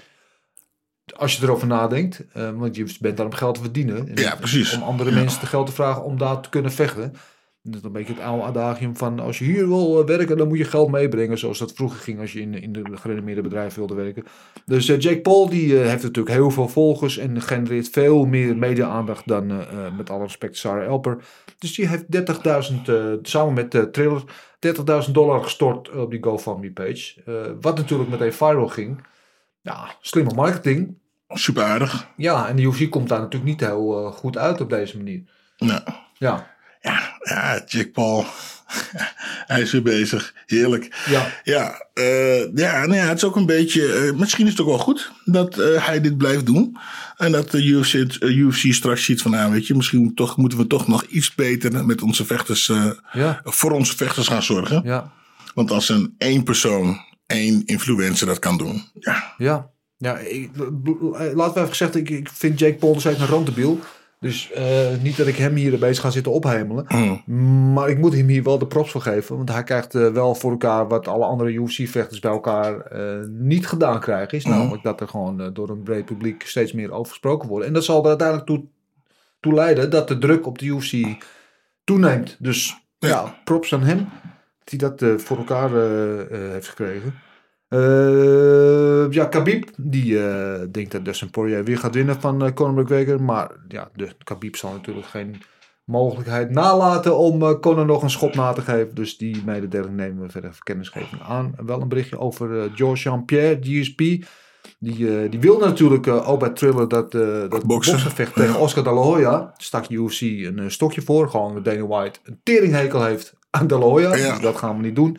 Als je erover nadenkt. eh, want je bent daar om geld te verdienen. En Ja, precies. Om andere Ja. mensen te geld te vragen om daar te kunnen vechten. Dat is een beetje het oude adagium van als je hier wil eh, werken, dan moet je geld meebrengen. Zoals dat vroeger ging als je in, in de gerenommeerde bedrijven wilde werken. Dus eh, Jake Paul die heeft natuurlijk heel veel volgers en genereert veel meer media-aandacht dan met alle respect Sarah Elper. Dus die heeft 30.000, eh, samen met de trailer, 30.000 dollar gestort op die GoFundMe page. Eh, wat natuurlijk meteen viral ging. Ja, slimme marketing. Super aardig. Ja, en de UFC komt daar natuurlijk niet heel eh, goed uit op deze manier. Ja. Ja. Ja, Jack Paul. Hij is weer bezig. Heerlijk. Ja. Ja, eh, ja, nou ja, het is ook een beetje. eh, misschien is het ook wel goed dat hij dit blijft doen. En dat de UFC, UFC straks ziet van, nou weet je, misschien toch, moeten we toch nog iets beter met onze vechters, Ja. voor onze vechters gaan zorgen. Ja. Want als een één persoon, één influencer dat kan doen, ja. Ja, ja ik, eh, laten we even gezegd, ik, ik vind Jake Paul dus een randebiel. Dus eh, niet dat ik hem hier bezig ga zitten ophemelen. Maar ik moet hem hier wel de props voor geven. Want hij krijgt eh, wel voor elkaar wat alle andere UFC-vechters bij elkaar niet gedaan krijgen. Is Mhm. namelijk dat er gewoon door een breed publiek steeds meer over gesproken wordt. En dat zal er uiteindelijk toe, toe leiden dat de druk op de UFC toeneemt. Dus ja, props aan hem. Hij dat eh, voor elkaar eh, eh, heeft gekregen. Ja, Khabib, die denkt dat Dustin Poirier weer gaat winnen van Conor McGregor. Maar ja, de, Khabib zal natuurlijk geen mogelijkheid nalaten om Conor nog een schop na te geven. Dus die mededeling nemen we verder kennisgeving aan. Wel een berichtje over George Jean-Pierre, GSP. Die, die wilde natuurlijk ook bij Thriller dat, eh dat tegen Oscar de la Hoya. Stak UFC een stokje voor. Gewoon dat Dana White een teringhekel heeft aan de la Hoya. Ja. Dus dat gaan we niet doen.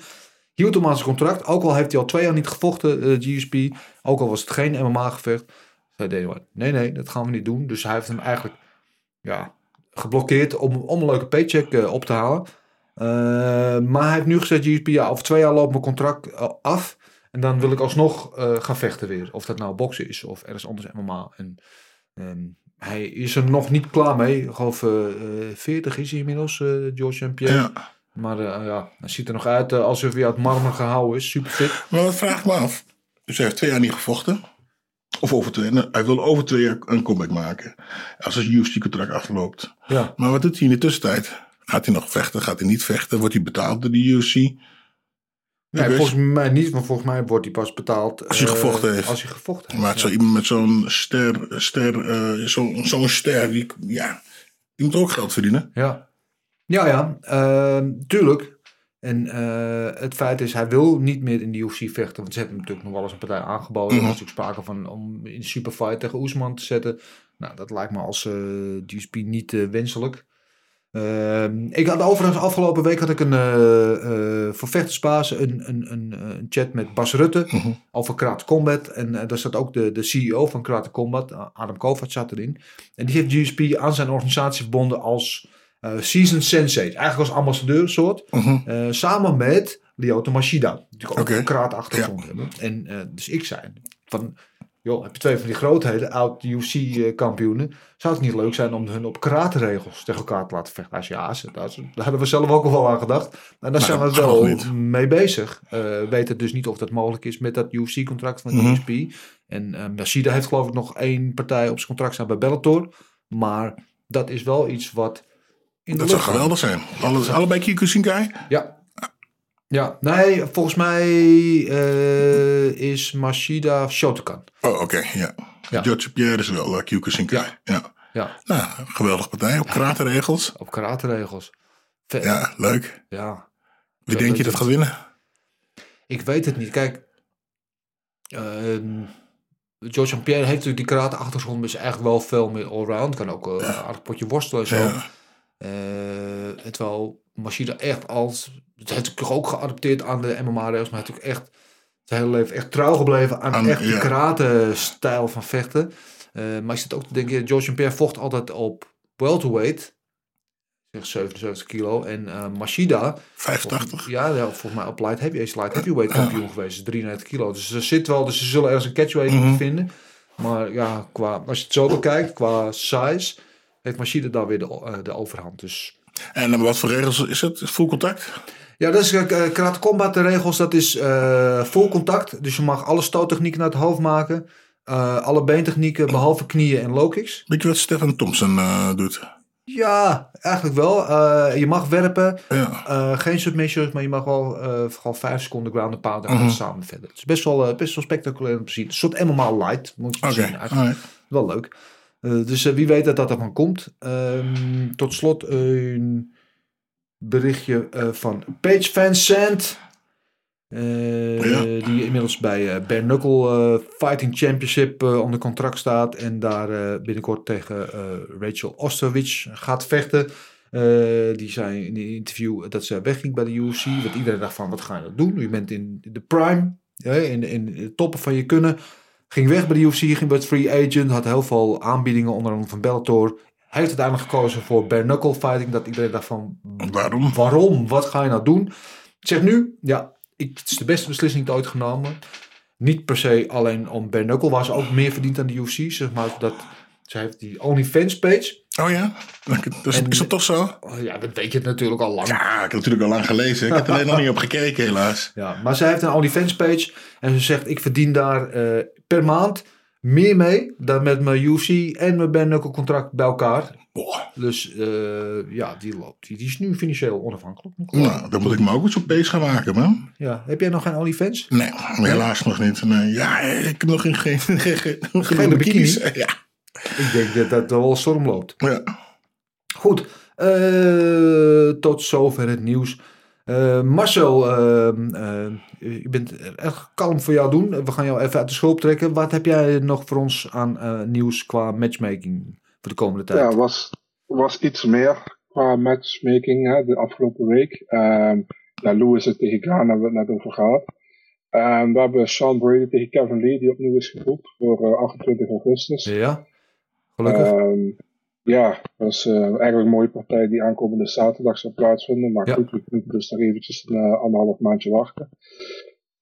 Hield hem aan zijn contract. Ook al heeft hij al twee jaar niet gevochten, eh, GSP. Ook al was het geen MMA-gevecht. Zei Dana nee, nee, dat gaan we niet doen. Dus hij heeft hem eigenlijk ja, geblokkeerd om, om een leuke paycheck eh, op te halen. Eh, maar hij heeft nu gezegd, GSP, ja, over twee jaar loopt mijn contract af. En dan wil ik alsnog gaan vechten weer. Of dat nou boksen is of ergens anders MMA. En ehm, hij is er nog niet klaar mee. Ik geloof eh, eh, 40 is hij inmiddels, George St. Pierre. Ja. Maar eh, ja, hij ziet er nog uit eh, alsof hij uit marmer gehouden is. Super fit. Maar wat vraag ik me af? Dus hij heeft twee jaar niet gevochten. Of over twee. Hij wil over twee jaar een comeback maken. Als het UFC-contract afloopt. Ja. Maar wat doet hij in de tussentijd? Gaat hij nog vechten? Gaat hij niet vechten? Wordt hij betaald door de UFC? Nee, weet- volgens mij niet, maar volgens mij wordt hij pas betaald. Als hij eh, gevochten heeft. Als hij gevochten heeft. Maar zo iemand met zo'n ster, ster, zo- zo'n ster, die, ja, die moet ook geld verdienen. Ja. Ja, ja, eh, tuurlijk. En eh, het feit is, hij wil niet meer in de UFC vechten. Want ze hebben hem natuurlijk nog wel eens een partij aangeboden. Mhm. Er was natuurlijk sprake van om in superfight tegen Oesman te zetten. Nou, dat lijkt me als eh DSP niet eh, wenselijk. Ehm, ik had overigens afgelopen week had ik een voor vechtersbaas een, een, een, een chat met Bas Rutte Mhm. over Karate Combat. En daar zat ook de, de CEO van Karate Combat, Adam Kovac zat erin. En die heeft GSP aan zijn organisatie verbonden als eh seasoned sensei. Eigenlijk als ambassadeur soort. Eh, samen met Lyoto Machida. Die natuurlijk ook Oké. een karate achtergrond hebben. En eh, dus ik zei van... Joh, heb je twee van die grootheden, oud UFC-kampioenen. Zou het niet leuk zijn om hun op karate-regels tegen elkaar te laten vechten? Zei, ja, daar, hadden we zelf ook al wel aan gedacht. En daar zijn we wel niet. mee bezig. Eh weten dus niet of dat mogelijk is met dat UFC-contract van Mhm. GSP. En Machida heeft geloof ik nog één partij op zijn contract staan bij Bellator. Maar dat is wel iets wat in de Dat zou geweldig zijn. Alle, allebei Kyokushinkai? Ja. Ja, nee, volgens mij eh, is Machida Shotokan. Oh, oké, ja. Ja. George Pierre is wel uh, Kyokushinkai. Ja. Ja, Nou, geweldige partij. Op karate-regels. op karate-regels. Vet. Ja, leuk. Ja. Wie denk je dat gaat winnen? Ik weet het niet. Kijk, ehm George. Pierre heeft natuurlijk die karate-achtergrond, maar is eigenlijk wel veel meer allround. Kan ook eh, een aardig potje worstelen en zo. Ja. Eh, en terwijl Machida echt als... Het heeft ook geadapteerd aan de MMA-regels, maar hij heeft natuurlijk echt zijn hele leven echt trouw gebleven aan, Aan- echt karate-stijl van vechten. Eh, maar je zit ook te denken, George. Pierre vocht altijd op welterweight. Zeg 77 kilo. En eh, Machida... 85. Ja, ja, volgens mij op light heavy, is light heavyweight kampioen geweest. is 93 kilo. Dus er zit wel, dus ze zullen ergens een catchweight moeten vinden. Maar ja, qua, als je het zo bekijkt, qua size, heeft Machida daar weer de, eh, de overhand. Dus En eh, wat voor regels is het? Full contact? ja, dat is uh, karate combat de regels. Dat is eh vol contact. Dus je mag alle stoottechnieken naar het hoofd maken. Eh, alle beentechnieken, behalve knieën en low kicks. Weet je wat Stefan Thompson eh, doet? Ja, eigenlijk wel. Eh, je mag werpen. Ja. Eh, geen submissions, maar je mag wel eh vooral 5 seconden ground and pound en gaan Mhm. samen verder. Het is best wel, eh, best wel spectaculair om te zien. Een soort MMA light, moet je Oké, zien. Eigenlijk. Wel leuk. Eh, dus eh, wie weet dat dat ervan komt. Ehm, tot slot een berichtje eh, van Sant. Eh, Ja. Die inmiddels bij Bare Knuckle Fighting Championship onder contract staat. En daar binnenkort tegen Rachel Osterwich gaat vechten. Die zei in een interview dat ze wegging bij de UFC. Want iedereen dacht van, wat ga je nou doen? Je bent in de prime, in, in de toppen van je kunnen. Ging weg bij de UFC, ging bij het free agent. Had heel veel aanbiedingen, onder andere van Bellator. Heeft uiteindelijk gekozen voor bare knuckle fighting. Dat iedereen dacht van, Waarom? waarom? Wat ga je nou doen? Ik zeg nu, ja, ik, het is de beste beslissing die ik ooit genomen. Niet per se alleen om bare knuckle, waar ze ook meer verdient aan de UFC. Zeg maar dat, ze heeft die OnlyFans page. Oh ja? Dus, is dat toch zo? Oh, ja, dat weet je natuurlijk al lang. Ja, ik heb natuurlijk al lang gelezen. Ik heb er alleen nog niet op gekeken, helaas. Ja, maar zij heeft een OnlyFans page en ze zegt ik verdien daar eh, per maand meer mee dan met mijn UFC en mijn knuckle contract bij elkaar. Dus eh, ja, die loopt. Die, die is nu financieel onafhankelijk. Nou, dan moet ik me ook eens op bezig gaan maken, man. Ja, heb jij nog geen OnlyFans? Nee, helaas nog niet. Nee, ja, ik heb nog geen, geen, geen, geen, geen bikini? Ja. Ik denk dat dat wel storm loopt. Ja. Goed, eh, tot zover het nieuws. Eh, Marcel, eh, je bent echt kalm voor jou doen. We gaan jou even uit de schulp trekken. Wat heb jij nog voor ons aan eh, nieuws qua matchmaking voor de komende tijd? Ja, was, was iets meer qua matchmaking hè, de afgelopen week. Ehm Lewis het tegen Gaan hebben we het net over gehad. Ehm, we hebben Sean Brady tegen Kevin Lee, die opnieuw is geboekt voor eh, 28 augustus. Ja, gelukkig. Ehm, ja, dat is eh, eigenlijk een mooie partij die aankomende zaterdag zal plaatsvinden. Maar Ja. goed, we moeten dus nog eventjes een eh, anderhalf maandje wachten.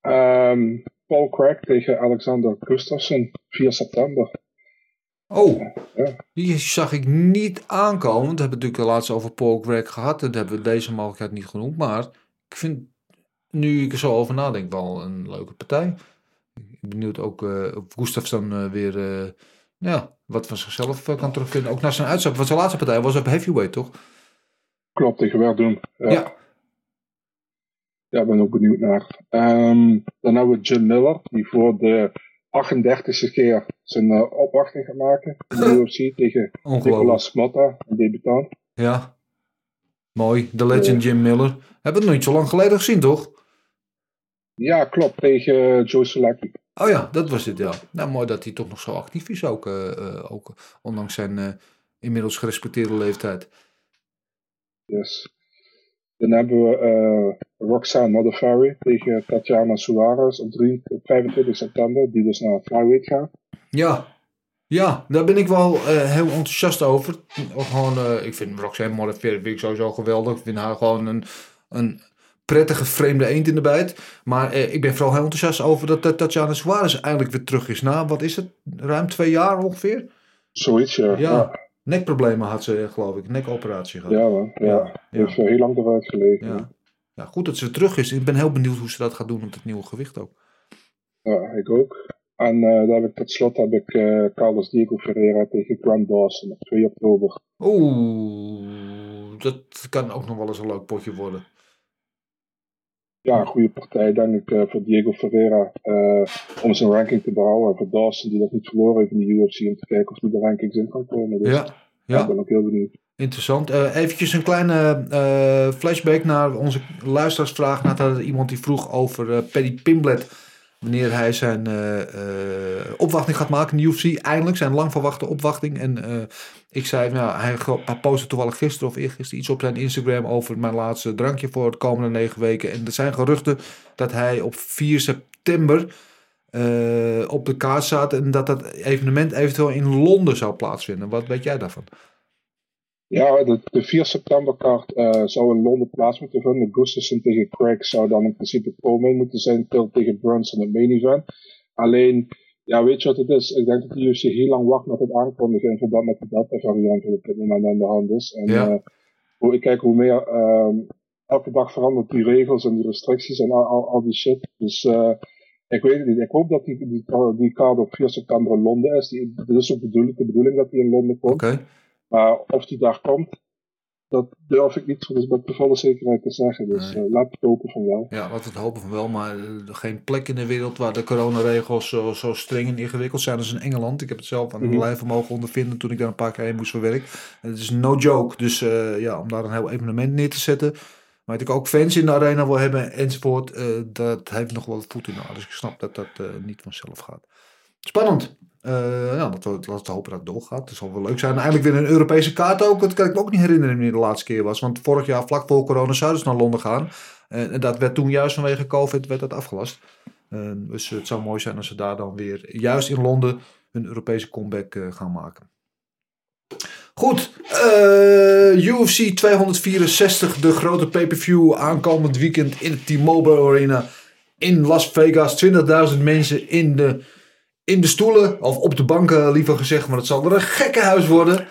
Ehm, Paul Craig tegen Alexander Gustafsson, 4 september. Oh, die zag ik niet aankomen. We hebben natuurlijk de laatste over Paul Greg gehad. En hebben we deze mogelijkheid niet genoemd. Maar ik vind, nu ik er zo over nadenk, wel een leuke partij. Ik ben benieuwd ook eh of Gustafsson weer ja, wat van zichzelf eh, kan terugvinden. Ook naar zijn uitstap. Want zijn laatste partij was op heavyweight, toch? Klopt, tegen Verdun. Ja. Ja. Ja, ik ben ook benieuwd naar. Ehm, dan hebben we Jim Miller, die voor de 38e keer zijn eh, opwachting gaat maken in de UFC tegen. Nicolas Motta, een debutant. Ja. Mooi. De legend Jim Miller. Hebben we nog niet zo lang geleden gezien, toch? Ja, klopt. Tegen Joe Selecki. Oh ja, dat was het, ja. Nou, mooi dat hij toch nog zo actief is, ook, eh, eh, ook ondanks zijn eh, inmiddels gerespecteerde leeftijd. Yes. Dan hebben we Roxanne Modafferi tegen Tatjana Suarez op, 3, op 25 september, die dus naar Flyweight gaat. Ja, ja, daar ben ik wel heel enthousiast over. Gewoon, ik vind Roxanne vind ik sowieso geweldig. Ik vind haar gewoon een, een prettige vreemde eend in de bijt. Maar eh, ik ben vooral heel enthousiast over dat uh, Tatjana Suarez eindelijk weer terug is. Na, wat is het, ruim twee jaar ongeveer? Zoiets, ja. Ja, nekproblemen had ze, geloof ik. Nekoperatie gehad. ja man. Ja. Heeft eh, heel lang eruit gelegen. Ja. Ja, goed dat ze weer terug is. Ik ben heel benieuwd hoe ze dat gaat doen met het nieuwe gewicht ook. Ja, ik ook. En eh daar heb ik tot slot heb ik eh, Carlos Diego Ferreira tegen Grant Dawson op 2 oktober. Oeh, dat kan ook nog wel eens een leuk potje worden. Ja, een goede partij denk ik eh, voor Diego Ferreira eh, om zijn ranking te behouden. En voor Dawson die nog niet verloren heeft in de UFC om te kijken of hij de rankings in kan komen. Dus Ja, ja. ik ben ook heel benieuwd. Interessant. Eh eventjes een kleine flashback naar onze luisteraarsvraag. Nadat iemand die vroeg over Paddy Pimblet. Wanneer hij zijn eh, eh, opwachting gaat maken in de UFC. Eindelijk zijn lang verwachte opwachting. En eh, ik zei, nou, hij, hij postte toevallig gisteren of eergisteren iets op zijn Instagram over mijn laatste drankje voor de komende negen weken. En er zijn geruchten dat hij op 4 september op de kaart staat. En dat dat evenement eventueel in Londen zou plaatsvinden. Wat weet jij daarvan? Ja, de, de 4 september kaart eh, zou in Londen plaats moeten vinden. Gustafsson tegen Craig zou dan in principe co-main moeten zijn. Till tegen Brunson het main event. Alleen, ja, weet je wat het is? Ik denk dat de UFC heel lang wacht met het aankondigen in verband met de Delta variant die op dit moment aan de hand is. En Ja. eh, hoe ik kijk hoe meer, ehm, elke dag verandert die regels en die restricties en al, al, al die shit. Dus eh, ik weet het niet. Ik hoop dat die, die, die kaart op 4 september in Londen is. Die, het is ook bedoel- de bedoeling dat die in Londen komt. Oké. Maar of die daar komt, dat durf ik niet dus met volle zekerheid te zeggen. Dus eh, laat het hopen van wel. Ja, we het hopen van wel, maar eh, geen plek in de wereld waar de coronaregels zo, zo streng en ingewikkeld zijn als in Engeland. Ik heb het zelf aan Mhm. lijve mogen ondervinden toen ik daar een paar keer heen moest voor werk. En het is no joke, dus eh, ja, om daar een heel evenement neer te zetten. Maar dat ik ook fans in de arena wil hebben enzovoort, dat heeft nog wel voet in de aarde. Dus ik snap dat dat niet vanzelf gaat. Spannend. Eh, ja, laten we, laten hopen dat het doorgaat. Dat zal wel leuk zijn. Eindelijk weer een Europese kaart ook. Dat kan ik me ook niet herinneren wanneer de laatste keer was. Want vorig jaar, vlak voor corona, zouden ze naar Londen gaan. En dat werd toen juist vanwege COVID werd dat afgelast. Dus het zou mooi zijn als ze daar dan weer, juist in Londen, een Europese comeback eh, gaan maken. Goed, eh, UFC 264, de grote pay-per-view aankomend weekend in de T-Mobile Arena in Las Vegas. 20.000 mensen in de, in de stoelen, of op de banken liever gezegd, maar het zal er een gekke huis worden.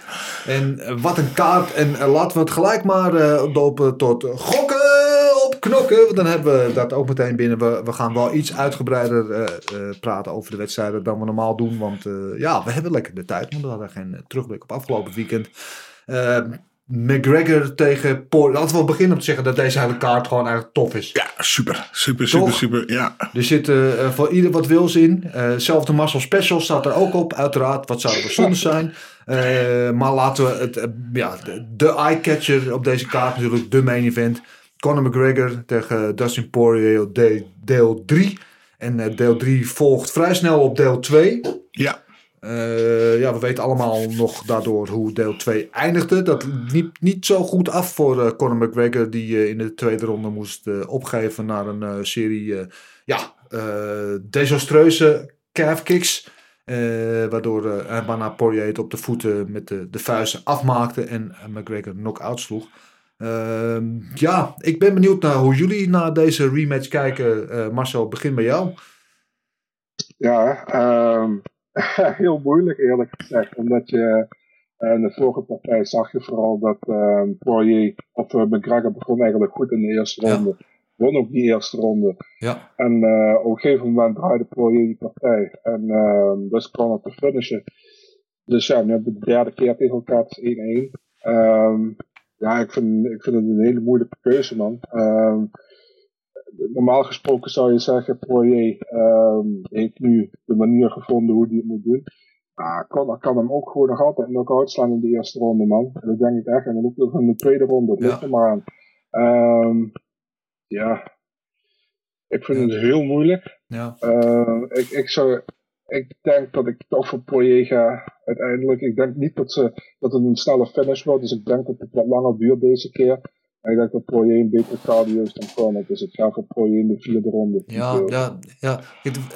En eh, wat een kaart. En eh, laten we het gelijk maar eh dopen tot gokken op knokken. Want dan hebben we dat ook meteen binnen. We, we gaan wel iets uitgebreider eh, eh, praten over de wedstrijden dan we normaal doen. Want eh, ja, we hebben lekker de tijd. Want we hadden geen eh, terugblik op afgelopen weekend. McGregor tegen Poirier. Laten we wel beginnen om te zeggen dat deze hele kaart gewoon eigenlijk tof is. Ja, super. Super, super, Toch? super. Ja. Er zit eh, eh, voor ieder wat wils in. Eh zelfde Marcel Special staat er ook op. Uiteraard, wat zou er zonde zijn. Eh, maar laten we het... ja, de, eye-catcher op deze kaart natuurlijk. De main event. Conor McGregor tegen Dustin Poirier de- deel 3. En deel 3 volgt vrij snel op deel 2. Ja. Eh, ja, we weten allemaal nog daardoor hoe deel 2 eindigde. Dat liep niet zo goed af voor eh, Conor McGregor, die eh, in de tweede ronde moest opgeven naar een serie ja, desastreuze calf kicks. Waardoor hij bijna Poirier het op de voeten met de, de vuisten afmaakte en McGregor knock-out sloeg. Ehm, ja, ik ben benieuwd naar hoe jullie naar deze rematch kijken. Marcel, begin bij jou. Ja, heel moeilijk eerlijk gezegd. Omdat je eh, in de vorige partij zag je vooral dat ehm Poirier, of eh, McGregor begon eigenlijk goed in de eerste ronde. Won ook die eerste ronde. Ja. En op een gegeven moment draaide Poirier die partij. En ehm dus kwam het te finishen. Dus ja, nu hebben we de derde keer tegen elkaar, het is 1-1. Ehm, ja, ik vind, ik vind het een hele moeilijke keuze, man. Ehm, normaal gesproken zou je zeggen, Poirier ehm, heeft nu de manier gevonden hoe hij het moet doen. Ja, kan, kan hem ook gewoon nog altijd knock-out slaan in de eerste ronde, man. Dat denk ik echt. En dan ook nog in de tweede ronde. Dat ligt er maar aan. Ehm, ja. Ik vind het heel moeilijk. Ja. Ehm, ik, ik zou... Ik denk dat ik toch voor Poirier ga uiteindelijk. Ik denk niet dat, ze, dat het een snelle finish wordt. Dus ik denk dat het wat langer duurt deze keer. En ik denk dat Poirier een betere cardio is dan Conor. Dus ik ga voor Poirier in de vierde ronde. Ja, ja, ja.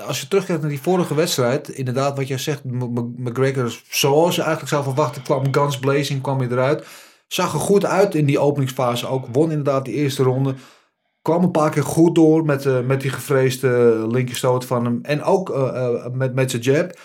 Als je terugkijkt naar die vorige wedstrijd, inderdaad wat jij zegt, McGregor, zoals je eigenlijk zou verwachten, kwam guns blazing, kwam hij eruit. Zag er goed uit in die openingsfase ook. Won inderdaad die eerste ronde. Kwam een paar keer goed door met, eh, met die gevreesde linkerstoot van hem. En ook eh, eh, met, met zijn jab.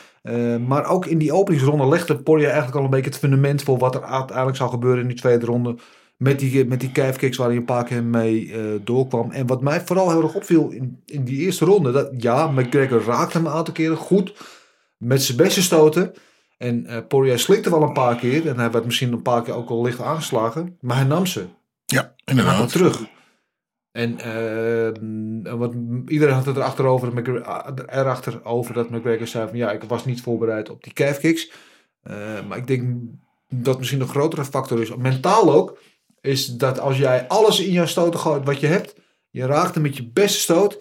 Maar ook in die openingsronde legde Poirier eigenlijk al een beetje het fundament voor wat er uiteindelijk zou gebeuren in die tweede ronde. Met die, met die calfkicks waar hij een paar keer mee eh, doorkwam. En wat mij vooral heel erg opviel in, in die eerste ronde. Dat, ja, McGregor raakte hem een aantal keren goed. Met zijn beste stoten. En eh Poirier slikte wel een paar keer. En hij werd misschien een paar keer ook al licht aangeslagen. Maar hij nam ze. Ja, inderdaad. het terug. En eh, wat, iedereen had het erachter over, dat McGregor- erachter over dat McGregor zei van ja, ik was niet voorbereid op die calfkicks. Eh, maar ik denk dat misschien een grotere factor is, mentaal ook, is dat als jij alles in jouw stoten gooit wat je hebt, je raakt hem met je beste stoot.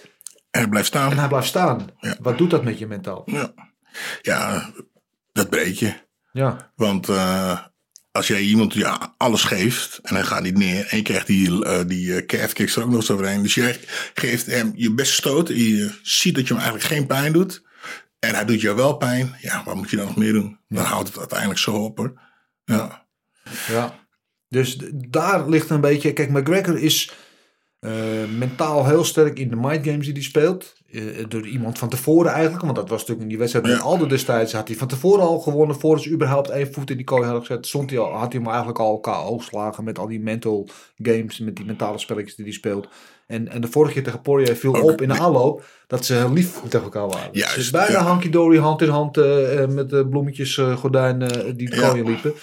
En hij blijft staan. En hij blijft staan. Wat doet dat met je mentaal? Ja, ja dat breek je. Ja. Want eh, als jij iemand ja, alles geeft en hij gaat niet neer en je krijgt die, eh die eh, er ook nog eens overheen. Dus jij geeft hem je beste stoot en je ziet dat je hem eigenlijk geen pijn doet. En hij doet jou wel pijn. Ja, wat moet je dan nog meer doen? Dan houdt het uiteindelijk zo op hoor. Ja. Ja. Dus daar ligt een beetje. Kijk, McGregor is eh, mentaal heel sterk in de mind games die hij speelt. Eh, door iemand van tevoren eigenlijk. Want dat was natuurlijk in die wedstrijd met Aldo destijds. Had hij van tevoren al gewonnen. Voordat ze überhaupt één voet in die kooi hadden gezet. Stond hij al, had hij hem eigenlijk al KO slagen. Met al die mental games. Met die mentale spelletjes die hij speelt. En, en de vorige keer tegen Poirier viel op in de aanloop. Dat ze heel lief tegen elkaar waren. Juist, dus bijna ja. hanky dory hand in hand. eh, met de bloemetjes gordijnen die de Ja. kooi liepen.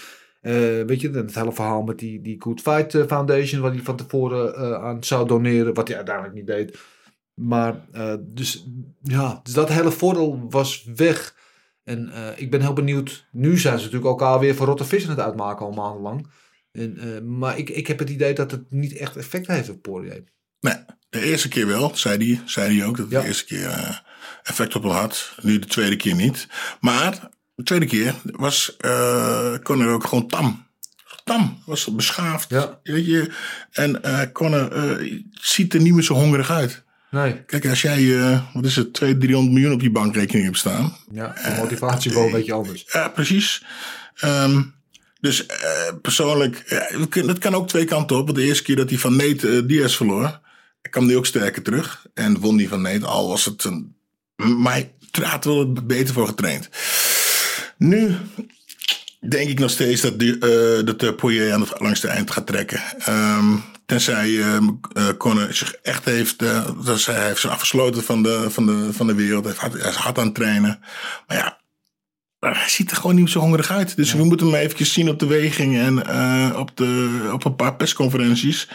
Eh, weet je, het hele verhaal met die, die Good Fight eh, Foundation, wat hij van tevoren eh, aan zou doneren, wat hij uiteindelijk niet deed. Maar, dus ja, dus dat hele voordeel was weg. En ik ben heel benieuwd. Nu zijn ze natuurlijk elkaar weer voor rotte vis aan het uitmaken al maandenlang. En, maar ik, ik heb het idee dat het niet echt effect heeft op Poirier. Nee, de eerste keer wel, zei hij, zei hij ook. Dat het de eerste keer effect op hem had. Nu de tweede keer niet. Maar de tweede keer was Conor ook gewoon tam. Tam, was beschaafd. Weet je? En Conor eh, ziet er niet meer zo hongerig uit. Nee. Kijk, als jij, eh, wat is het, 200, 300 miljoen op je bankrekening hebt staan. Ja, de motivatie wel een beetje anders. Ja, precies. Ehm, dus persoonlijk, het kan- ook twee kanten op. Want de eerste keer dat hij van Nate Diaz verloor, kwam hij ook sterker terug. En won hij van Nate, al was het een... Maar hij had wel beter voor getraind. Nu denk ik nog steeds dat, die, eh, dat de Poirier aan het langste eind gaat trekken. Ehm, tenzij eh, eh, Conor zich echt heeft, eh, dat hij heeft zich afgesloten van de, van de, van de wereld. Hij is hard- hij is hard aan het trainen. Maar ja, hij ziet er gewoon niet zo hongerig uit. Dus we moeten hem eventjes zien op de weging en eh, op, de, op een paar persconferenties.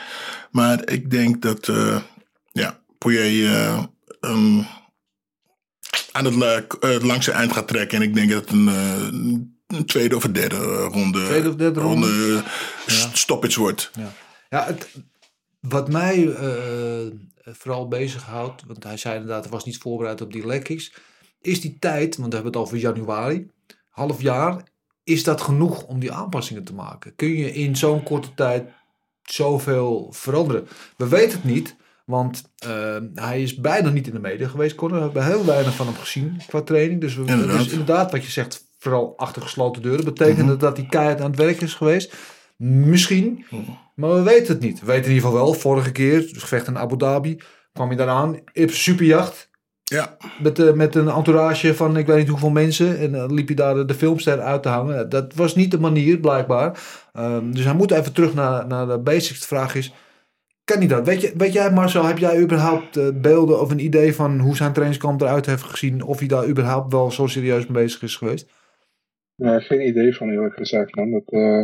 Maar ik denk dat eh, ja, Poirier eh, hem aan het, eh, het langste eind gaat trekken. En ik denk dat het een, eh, een tweede of een derde eh, ronde, Tweede of derde ronde. eh, st- stoppage wordt. Ja, ja het, wat mij eh, vooral bezighoudt, want hij zei inderdaad, hij was niet voorbereid op die lekkings, is die tijd, want we hebben het over januari, half jaar, is dat genoeg om die aanpassingen te maken? Kun je in zo'n korte tijd zoveel veranderen? We weten het niet, want eh, hij is bijna niet in de media geweest. Conor, we hebben heel weinig van hem gezien qua training. Dus, we, Inderdaad. dus inderdaad, wat je zegt, vooral achter gesloten deuren. Betekent Mhm. dat dat hij keihard aan het werk is geweest? Misschien, maar we weten het niet. We weten in ieder geval wel, vorige keer, het gevecht in Abu Dhabi, kwam je daaraan op superjacht. Ja. Met, eh, met een entourage van ik weet niet hoeveel mensen. En dan liep je daar de, de filmster uit te hangen. Dat was niet de manier, blijkbaar. Ehm, dus hij moet even terug naar, naar de basics. De vraag is, kan hij dat? Weet, je, weet jij Marcel, heb jij überhaupt eh, beelden of een idee van hoe zijn trainingskamp eruit heeft gezien? Of hij daar überhaupt wel zo serieus mee bezig is geweest? Ja, geen idee van eerlijk gezegd, man. Dat, eh,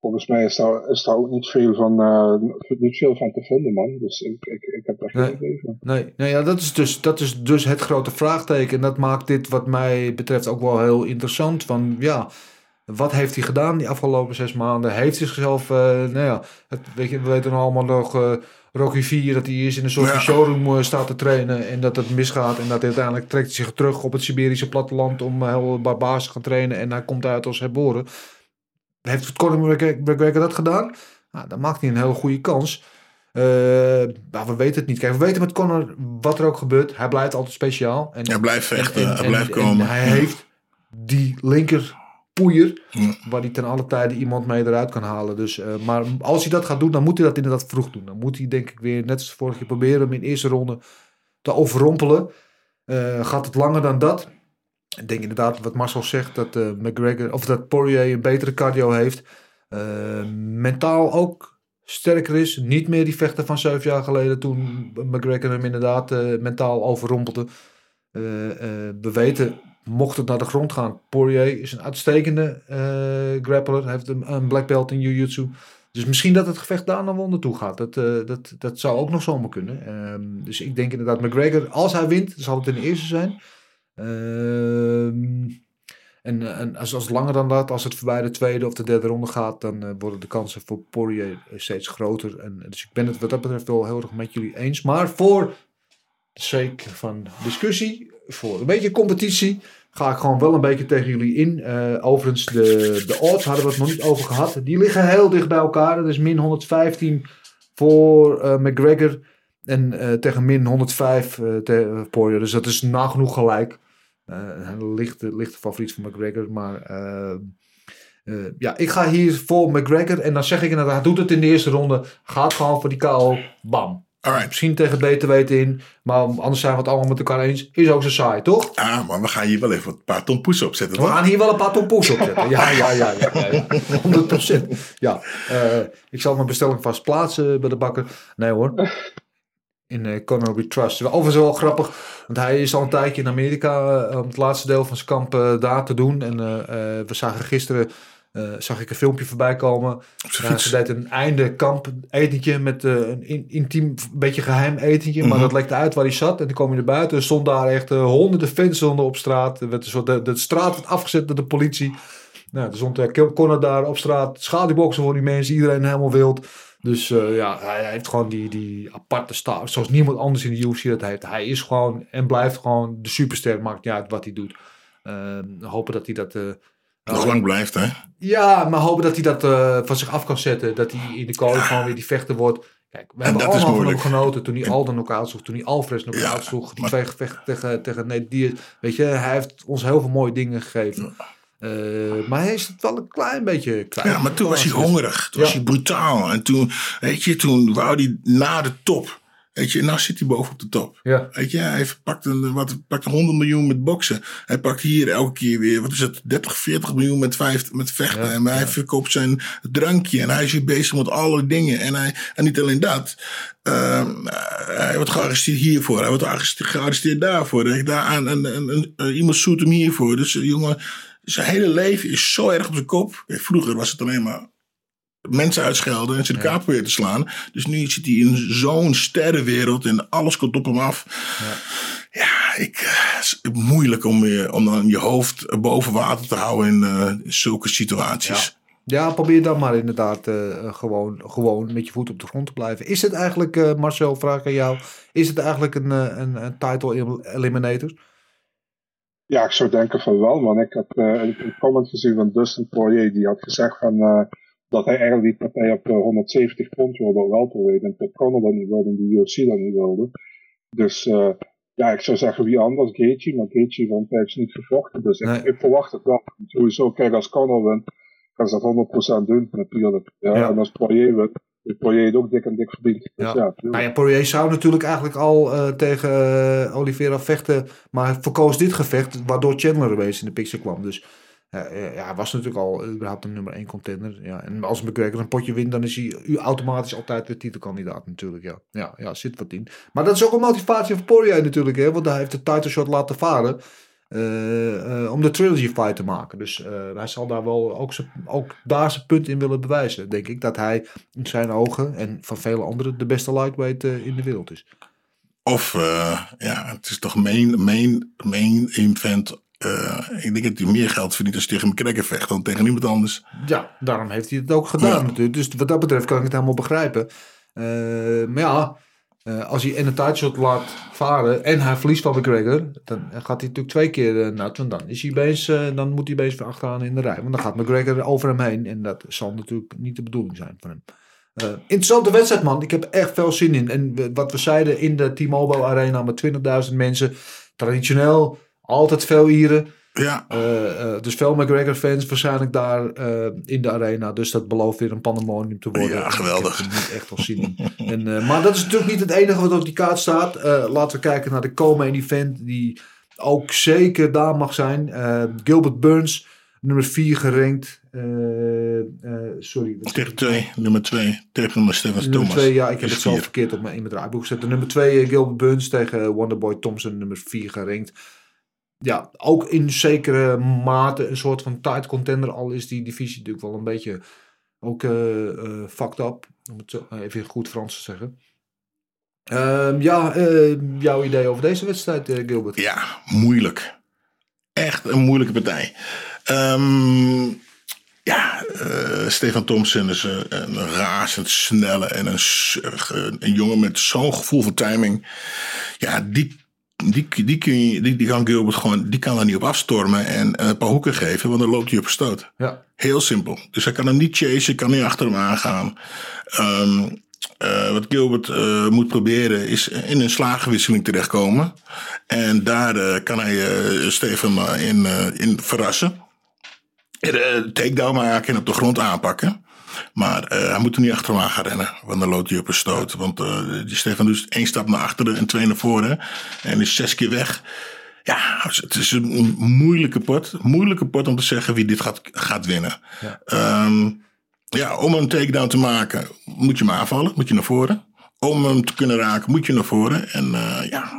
volgens mij is daar, is daar ook niet veel, van, eh, niet veel van te vinden, man. Dus ik, ik, ik heb daar geen Nee. idee van. Nee, nou ja, dat is, dus, dat is dus het grote vraagteken. En dat maakt dit wat mij betreft ook wel heel interessant. Van ja, wat heeft hij gedaan die afgelopen zes maanden? Heeft hij zichzelf, eh, nou ja, het, weet je, we weten allemaal nog eh, Rocky 4, dat hij eerst in een soort showroom eh, staat te trainen. En dat het misgaat. En dat hij uiteindelijk trekt hij zich terug op het Siberische platteland om heel barbaars te gaan trainen. En hij komt uit als herboren. Heeft Conor McGregor dat gedaan? Nou, dan maakt hij een hele goede kans. Maar we weten het niet. Kijk, we weten met Conor wat er ook gebeurt. Hij blijft altijd speciaal. En, Hij blijft vechten, en- hij blijft en komen. hij heeft die linker poeier waar hij ten alle tijde iemand mee eruit kan halen. Dus, eh, maar als hij dat gaat doen, dan moet hij dat inderdaad vroeg doen. Dan moet hij denk ik weer, net als vorige keer, proberen hem in de eerste ronde te overrompelen. Eh, gaat het langer dan dat? Ik denk inderdaad wat Marcel zegt, dat eh, McGregor, of dat Poirier een betere cardio heeft. Mentaal ook sterker is. Niet meer die vechter van zeven jaar geleden toen McGregor hem inderdaad mentaal overrompelde. We weten, mocht het naar de grond gaan, Poirier is een uitstekende eh, grappler. Hij heeft een, black belt in jiu-jitsu. Dus misschien dat het gevecht daar naar wonder toe gaat. Dat, eh, dat, dat zou ook nog zomaar kunnen. Ehm, dus ik denk inderdaad, McGregor, als hij wint, zal het in de eerste zijn. Ehm, en, en als, als het langer dan dat, als het voorbij de tweede of de derde ronde gaat, dan eh, worden de kansen voor Poirier steeds groter. En, dus ik ben het wat dat betreft wel heel erg met jullie eens. Maar voor de sake van discussie, voor een beetje competitie, ga ik gewoon wel een beetje tegen jullie in. Eh, overigens, de, de odds hadden we het nog niet over gehad. Die liggen heel dicht bij elkaar. Dat is min 115 voor eh, McGregor en eh, tegen min 105 eh tegen Poirier. Dus dat is nagenoeg gelijk. Een lichte, lichte favoriet van McGregor. Maar ja, ik ga hier voor McGregor. En dan zeg ik inderdaad, doet het in de eerste ronde. Gaat gewoon voor die KO. Bam. Misschien tegen beter weten in. Maar anders zijn we het allemaal met elkaar eens. Is ook zo saai, toch? Ja, maar we gaan hier wel even een paar ton poes op zetten. We gaan hier wel een paar tompoes op zetten. Ja, ja, ja, ja, ja, ja. 100%. Ja, eh, ik zal mijn bestelling vast plaatsen bij de bakker. Nee hoor. In eh Conor We Trust. Overigens wel grappig, want hij is al een tijdje in Amerika eh, om het laatste deel van zijn kamp eh, daar te doen. En eh, eh, we zagen gisteren eh, zag ik een filmpje voorbij komen. Ze deed een einde kamp etentje met eh, een in- intiem, beetje geheim etentje. Maar Mhm. dat lekte uit waar hij zat. En toen kwam hij naar buiten. Er stond daar echt eh, honderden fanshonden op straat. Er werd een soort, de, de straat werd afgezet door de politie. Nou, er stond Connor daar op straat. Schaduwboxen voor die mensen. Iedereen helemaal wild. Dus eh, ja, hij heeft gewoon die, die aparte status. Zoals niemand anders in de UFC dat heeft. Hij is gewoon en blijft gewoon de superster. Maakt niet uit wat hij doet. Eh, hopen dat hij dat... Nog lang blijft, hè? ja, maar hopen dat hij dat eh, van zich af kan zetten. Dat hij in de kooi gewoon weer die vechter wordt. Kijk, we hebben allemaal van hem genoten toen hij Alden ook uitsloeg. Toen hij Alvarez nog uitsloeg. Die twee gevechten tegen, tegen Nate Diaz. Weet je, hij heeft ons heel veel mooie dingen gegeven. Eh, maar hij is het wel een klein beetje kwijt. Ja, maar toen was hij hongerig. Toen was hij brutaal. En toen, weet je, toen wou hij na de top. Weet je, nou zit hij boven op de top. Ja. Weet je, hij pakt, een, wat, pakt 100 miljoen met boksen. Hij pakt hier elke keer weer, wat is het, 30, 40 miljoen met, vijf, met vechten. en hij verkoopt zijn drankje. En hij is hier bezig met alle dingen. En, hij, en niet alleen dat. ehm, hij wordt gearresteerd hiervoor. Hij wordt gearresteerd, daarvoor. Je, Daar, en, en, en, en, iemand zoekt hem hiervoor. Dus eh, jongen, zijn hele leven is zo erg op zijn kop. Kijk, vroeger was het alleen maar mensen uitschelden en ze de kaap proberen te slaan. Dus nu zit hij in zo'n sterrenwereld en alles komt op hem af. Ja, ik, eh, het is moeilijk om, je, om dan je hoofd boven water te houden in eh, zulke situaties. Ja, probeer dan maar inderdaad eh, gewoon, gewoon met je voet op de grond te blijven. Is het eigenlijk, eh, Marcel, vraag aan jou. Is het eigenlijk een, een, een title eliminator? Ja, ik zou denken van wel, man. Ik had eh, een, comment gezien van Dustin Poirier, die had gezegd van, eh, dat hij eigenlijk die partij op eh, 170 pond wilde op welterweight en dat Conor dat niet wilde en de UFC dat niet wilde. Dus eh, ja, ik zou zeggen wie anders, Gaethje, maar Gaethje een tijdje niet gevochten, dus ik, ik verwacht het wel. Sowieso, kijk, als Conor wint, kan ze dat 100% doen natuurlijk. Ja, Ja. En als Poirier wint, Poirier het ook dik en dik verdiend. Dus ja, Ja. Nou ja, Poirier zou natuurlijk eigenlijk al eh, tegen eh, Oliveira vechten, maar hij verkoos dit gevecht, waardoor Chandler opeens in de picture kwam. Dus eh, eh, ja, was natuurlijk al überhaupt een nummer 1 contender. Ja. En als McGregor een potje wint, dan is hij automatisch altijd weer titelkandidaat natuurlijk. Ja. Ja, ja, zit wat in. Maar dat is ook een motivatie voor Poirier natuurlijk, hè, want hij heeft de title shot laten varen. eh, eh, om de trilogy fight te maken. Dus eh, hij zal daar wel ook, ook daar zijn punt in willen bewijzen, denk ik. Dat hij in zijn ogen en van vele anderen de beste lightweight in de wereld is. Of, ja, het is toch main, main, main event. Eh, ik denk dat hij meer geld verdient als hij tegen McGregor vecht dan tegen iemand anders. Ja, daarom heeft hij het ook gedaan natuurlijk. Dus wat dat betreft kan ik het helemaal begrijpen. Eh, maar ja, eh, als hij en een tijdshot laat varen en hij verliest van McGregor, dan gaat hij natuurlijk twee keer nat. Want dan, is hij eh, dan moet hij weer achteraan in de rij. Want dan gaat McGregor over hem heen. En dat zal natuurlijk niet de bedoeling zijn van hem. Interessante wedstrijd, man. Ik heb echt veel zin in. En wat we zeiden in de T-Mobile Arena met 20.000 mensen. Traditioneel, altijd veel Ieren. Ja. Eh, eh, dus veel McGregor-fans waarschijnlijk daar eh, in de arena. Dus dat belooft weer een pandemonium te worden. Ja, geweldig. Ik niet echt wel zin in. En, eh, maar dat is natuurlijk niet het enige wat op die kaart staat. Laten we kijken naar de co-main event. Die ook zeker daar mag zijn. Gilbert Burns, nummer 4 gerankt. Sorry. Tegen twee, nummer twee. Tegen nummer Stefan Nummer Thomas. 2, ja, ik heb het zelf verkeerd op mijn, in mijn draaiboek gezet. De nummer 2, Gilbert Burns tegen Wonderboy Thompson, nummer 4 gerankt. Ja, ook in zekere mate een soort van tight contender. Al is die divisie natuurlijk wel een beetje ook eh eh, fucked up. Om het zo even in goed Frans te zeggen. Ehm, ja, eh, jouw idee over deze wedstrijd, eh, Gilbert? Ja, moeilijk. Echt een moeilijke partij. Ehm, ja, eh, Stefan Thompson is een, een razendsnelle en een, een jongen met zo'n gevoel voor timing. Ja, die, die, die, kun je, die, die kan Gilbert gewoon, die kan er niet op afstormen en een paar hoeken geven, want dan loopt hij op stoot. Ja. Heel simpel. Dus hij kan hem niet chasen, kan niet achter hem aangaan. Ehm, eh, wat Gilbert eh, moet proberen is in een slagenwisseling terechtkomen. En daar eh, kan hij eh, eh, in, eh, in verrassen. En, eh, takedown maken en op de grond aanpakken. Maar eh, hij moet er niet achter hem aan gaan rennen. Want dan loopt hij op een stoot. Want eh, die Stefan doet één stap naar achteren en twee naar voren. En is zes keer weg. Ja, het is een moeilijke pot. Moeilijke pot om te zeggen wie dit gaat, gaat winnen. Ja. Ehm, ja, om een takedown te maken moet je hem aanvallen. Moet je naar voren. Om hem te kunnen raken moet je naar voren. En eh, ja,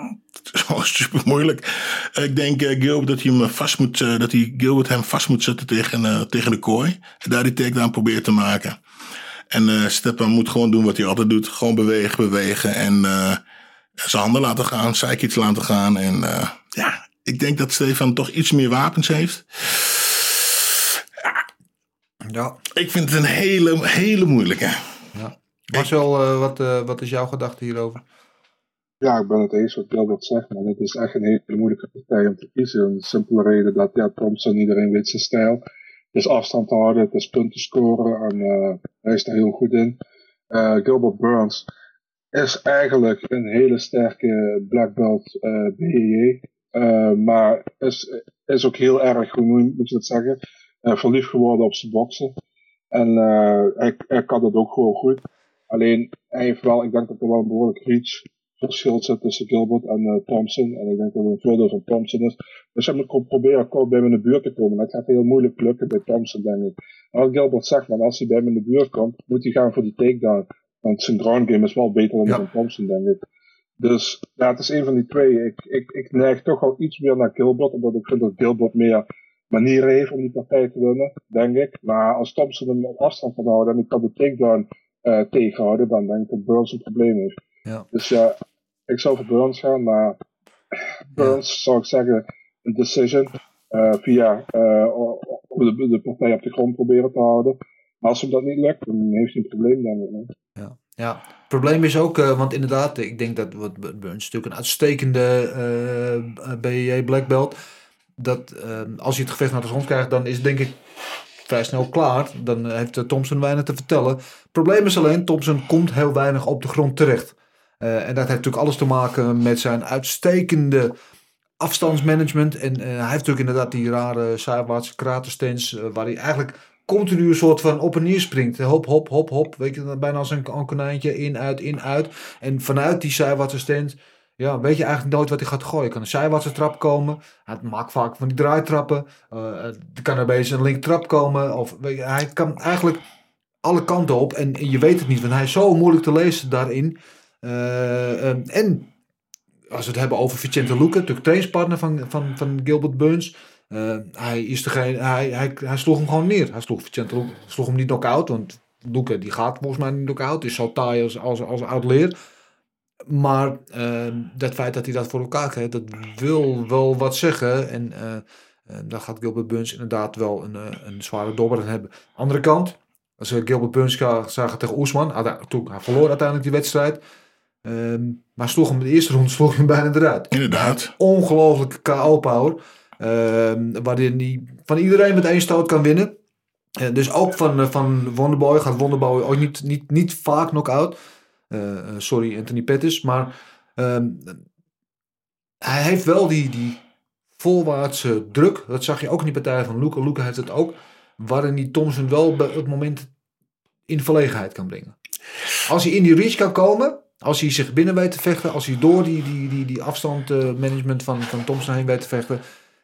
super moeilijk. ik denk eh, Gilbert dat hij hem vast moet, eh, dat hij Gilbert hem vast moet zetten tegen, eh, tegen de kooi. En daar die takedown probeert te maken. En eh Stepan moet gewoon doen wat hij altijd doet. Gewoon bewegen, bewegen. En zijn handen laten gaan, sidekicks laten gaan. En ja, ik denk dat Stefan toch iets meer wapens heeft. Ja. Ik vind het een hele, hele moeilijke. Ja. Marcel, wat, wat is jouw gedachte hierover? Ja, ik ben het eens wat Gilbert zegt, maar het is echt een hele moeilijke partij om te kiezen. De simpele reden dat ja, Thompson, iedereen weet zijn stijl. Het is afstand houden, het is punten scoren en eh, hij is daar heel goed in. Eh, Gilbert Burns is eigenlijk een hele sterke black belt eh BJJ. eh, maar is, is ook heel erg, hoe moet je dat zeggen, verliefd geworden op zijn boksen. En hij, hij kan dat ook gewoon goed. Alleen, hij heeft wel, ik denk dat er wel een behoorlijk reach verschil zit tussen Gilbert en eh, Thompson. En ik denk dat het een voordeel van Thompson is. Dus hij moet proberen kort bij hem in de buurt te komen. Dat gaat heel moeilijk lukken bij Thompson, denk ik. Maar wat Gilbert zegt, man, als hij bij hem in de buurt komt, moet hij gaan voor die takedown. Want zijn ground game is wel beter dan van Thompson, denk ik. Dus ja, het is een van die twee. Ik, ik, ik neig toch al iets meer naar Gilbert, omdat ik vind dat Gilbert meer manieren heeft om die partij te winnen, denk ik. Maar als Thompson hem op afstand kan houden en ik kan de takedown eh tegenhouden, dan denk ik dat Burns een probleem heeft. Ja. Dus ja, ik zou voor Burns gaan, maar Burns zou ik zeggen een decision eh, via eh, de, de partij op de grond proberen te houden. Maar als hem dat niet lukt, dan heeft hij een probleem, denk ik. man. Ja, het probleem is ook, eh, want inderdaad, ik denk dat wat Burns natuurlijk een uitstekende eh BJJ black belt. Dat eh, als je het gevecht naar de grond krijgt, dan is het denk ik vrij snel klaar. Dan heeft Thompson weinig te vertellen. Het probleem is alleen, Thompson komt heel weinig op de grond terecht. Eh, en dat heeft natuurlijk alles te maken met zijn uitstekende afstandsmanagement. En eh, hij heeft natuurlijk inderdaad die rare zijwaartse kraterstance, eh, waar hij eigenlijk continu een soort van op en neer springt. Hop, hop, hop, hop. Weet je, bijna als een, een konijntje. In, uit, in, uit. En vanuit die zijwaartse stance ja, weet je eigenlijk nooit wat hij gaat gooien. Kan een zijwaartse trap komen. Hij maakt vaak van die draaitrappen. Er kan er opeens een linktrap komen. Of, hij kan eigenlijk alle kanten op. En, en je weet het niet, want hij is zo moeilijk te lezen daarin. Eh, eh, en als we het hebben over Vicente Luque, natuurlijk trainingspartner van, van, van Gilbert Burns. eh, hij, is degene, hij, hij, hij sloeg hem gewoon neer. Hij sloeg Vicente sloeg hem niet knock-out, want Luque die gaat volgens mij niet knock-out. Is zo taai als, als, als oud leer. Maar eh, dat feit dat hij dat voor elkaar krijgt, dat wil wel wat zeggen. En eh, daar gaat Gilbert Burns inderdaad wel een, een zware dobber aan hebben. Andere kant, als Gilbert Burns zagen tegen Oesman, hij verloor uiteindelijk die wedstrijd. Ehm, maar sloeg hem de eerste ronde sloeg hem bijna eruit. Inderdaad. Ongelooflijke KO-power. Ehm, waarin hij van iedereen met één stoot kan winnen. Eh, dus ook van, eh, van Wonderboy gaat Wonderboy ook niet, niet, niet vaak knock-out. Eh, sorry Anthony Pettis. Maar ehm, hij heeft wel die, die volwaartse druk. Dat zag je ook in die partij van Luca. Luca heeft het ook. Waarin die Thompson wel bij het moment in verlegenheid kan brengen. Als hij in die reach kan komen. Als hij zich binnen weet te vechten. Als hij door die, die, die, die afstandmanagement van, van Thompson heen weet te vechten.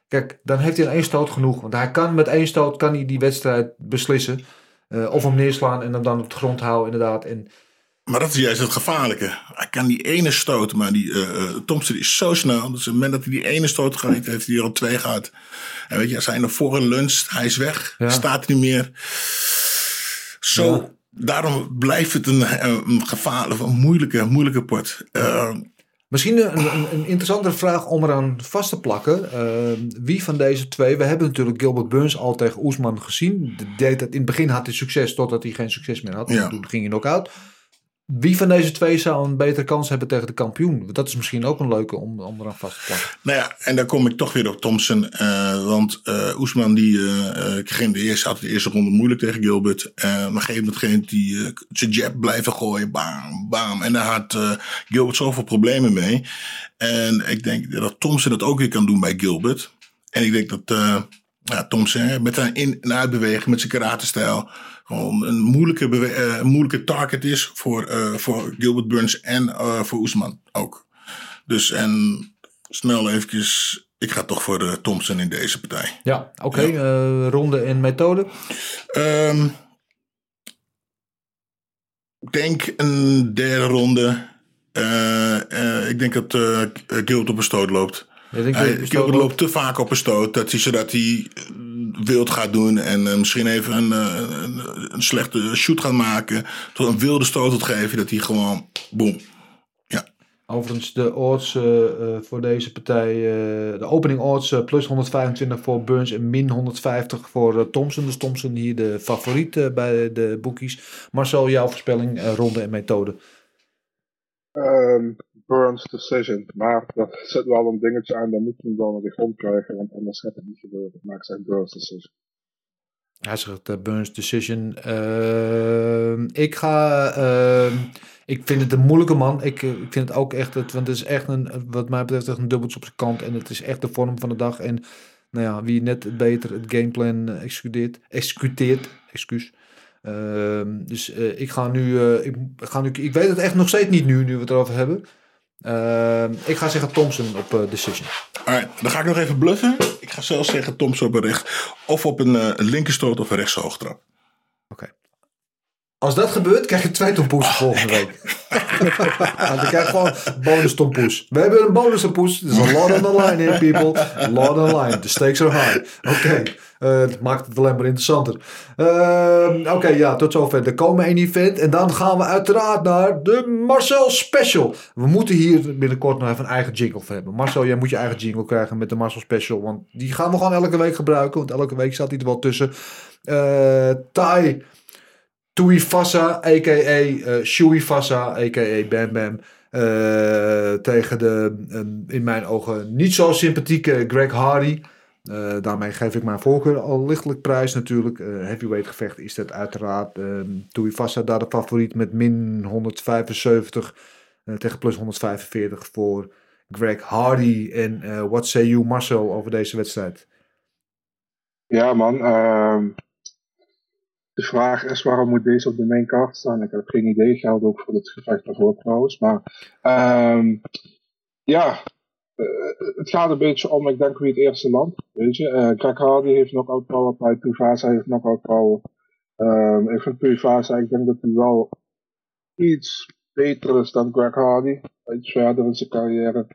Kijk, dan heeft hij in één stoot genoeg. Want hij kan met één stoot kan hij die wedstrijd beslissen. Eh, of hem neerslaan en hem dan op de grond houden inderdaad. En Maar dat is juist het gevaarlijke. Hij kan die ene stoot, maar die eh, eh, Thompson is zo snel. Dus op het moment dat hij die ene stoot gaat, heeft hij er al twee gehad. En weet je, als hij nog voor een lunch, hij is weg, Ja. staat niet meer. Zo, daarom blijft het een, een, een gevaarlijk, een moeilijke, moeilijke pot. Eh, Misschien een, een, een interessantere vraag om eraan vast te plakken. Eh, wie van deze twee? We hebben natuurlijk Gilbert Burns al tegen Oesman gezien. Deed in het begin had hij succes totdat hij geen succes meer had. Ja. Toen ging hij knock-out. Wie van deze twee zou een betere kans hebben tegen de kampioen? Dat is misschien ook een leuke om, om eraan vast te plakken. Nou ja, en dan kom ik toch weer op Thompson. eh, want eh Oesman die eh, eh, ging de eerste, had de eerste ronde moeilijk tegen Gilbert. Maar op een gegeven moment eh, zijn jab blijven gooien. Bam, bam. En daar had Gilbert zoveel problemen mee. En ik denk dat Thompson dat ook weer kan doen bij Gilbert. En ik denk dat ja, Thompson met zijn in- en uitbeweging, met zijn karate-stijl... gewoon een moeilijke, eh, moeilijke target is voor, eh, voor Gilbert Burns en eh, voor Oesman ook. Dus en snel eventjes... Ik ga toch voor de Thompson in deze partij. Ja, oké. ronde en methode. Ehm, ik denk een derde ronde. Ik denk dat Gilbert op een stoot loopt. Ja, ik denk Hij- Gilbert loopt. te vaak op een stoot. Dat hij, zodat hij eh, wild gaat doen. En eh, misschien even een, eh, een, een slechte shoot gaat maken. Tot een wilde stoot gaat geven. Dat hij gewoon boom. Overigens, de odds eh, eh, voor deze partij, eh, de opening odds eh, plus 125 voor Burns en min 150 voor eh, Thompson. Dus Thompson hier de favoriet eh, bij de bookies. Marcel, jouw voorspelling, eh, ronde en methode. Ehm, Burns decision. Maar dat zit wel een dingetje aan, dan moet je wel naar de grond krijgen, want anders gaat het niet gebeuren. Maar ik zeg Burns decision. Hij zegt eh, Burns decision. Ehm, ik ga. ehm, ik vind het een moeilijke man. Ik, eh, ik vind het ook echt. Het, want het is echt een. Wat mij betreft echt een dubbeltje op zijn kant. En het is echt de vorm van de dag. En nou ja, wie net beter het gameplan eh, executeert. Executeert. Excuus. Ehm, dus ik ga nu. ik, ga nu. Ik weet het echt nog steeds niet nu, nu we het erover hebben. Ehm, ik ga zeggen Thompson op eh, decision. Alright, dan ga ik nog even bluffen. Ik ga zelfs zeggen Thompson op een recht. Of op een, een linkerstoot of een rechtshoogtrap. Als dat gebeurt, krijg je twee tompoes volgende week. Ja, dan krijg gewoon bonus tompoes. We hebben een bonus tompoes. There's a lot on the line here, people. A lot on the line. The stakes are high. Oké, eh, dat maakt het alleen maar interessanter. Ehm, Oké, ja, tot zover. Er komen een event. En dan gaan we uiteraard naar de Marcel Special. We moeten hier binnenkort nog even een eigen jingle voor hebben. Marcel, jij moet je eigen jingle krijgen met de Marcel Special. Want die gaan we gewoon elke week gebruiken. Want elke week staat hij er wel tussen. Eh Tai Tuifasa, a.k.a. eh Shuifasa, a.k.a. Bam Bam. eh, tegen de, een, in mijn ogen, niet zo sympathieke Greg Hardy. Eh, daarmee geef ik mijn voorkeur al lichtelijk prijs natuurlijk. Heavyweight gevecht is dat uiteraard. Uh, Tuifasa daar de favoriet met min 175 eh, tegen plus 145 voor Greg Hardy. En what say you Marcel over deze wedstrijd? Ja man, ehm, de vraag is waarom moet deze op de main card staan? Ik heb geen idee, geldt ook voor het gevecht daarvoor trouwens. Maar ehm, ja, eh, het gaat een beetje om, ik denk wie het eerste land. Weet je, Eh Greg Hardy heeft knockout power, Pai Tuivasa heeft knockout power. Ehm, ik vind ik denk dat hij wel iets beter is dan Greg Hardy. Iets verder in zijn carrière.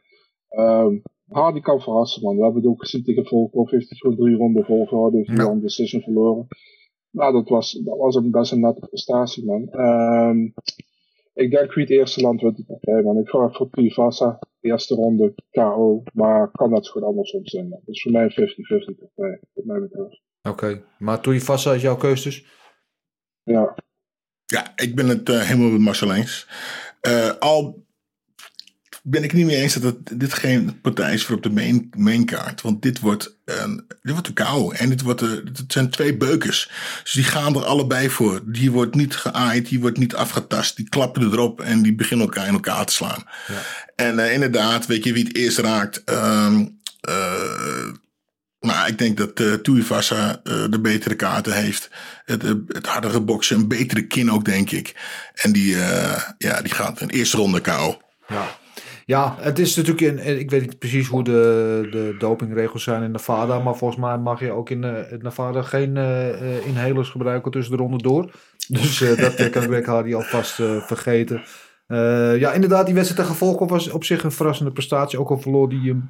Ehm Hardy kan verrassen, man. We hebben het ook gezien tegen Volkov. Heeft gewoon drie ronden volgehouden. Heeft Ja. een decision verloren. Nou, dat was, dat was een best een nette prestatie, man. Ehm ik denk wie het eerste land wint die partij, man. Ik ga voor Tuivasa. Eerste ronde KO. Maar kan dat goed andersom zijn, man. Dus voor mij een 50-50 partij, wat mij betreft. Oké, maar Tuivasa is jouw keus dus? Ja. Ja, ik ben het eh, helemaal met Marcel eens. Eh, al ben ik niet mee eens dat het, dit geen partij is voor op de main, main card. Want dit wordt, een dit wordt een kou. En dit wordt, eh, het zijn twee beukers. Dus die gaan er allebei voor. Die wordt niet geaaid, die wordt niet afgetast. Die klappen erop en die beginnen elkaar in elkaar te slaan. En eh, inderdaad, weet je wie het eerst raakt? Eh, nou, ik denk dat uh, Tuivasa uh, de betere kaarten heeft. Het, uh, het hardere boksen, een betere kin ook, denk ik. En die, ja, die gaat een eerste ronde KO. Ja. Ja, het is natuurlijk, in, ik weet niet precies hoe de, de dopingregels zijn in Nevada, maar volgens mij mag je ook in uh, Nevada geen uh, inhalers gebruiken tussen de ronde door. Dus uh, dat kan Greg Hardy alvast vergeten. ja, inderdaad, die wedstrijd tegen Volkov was op zich een verrassende prestatie. Ook al verloor die hem,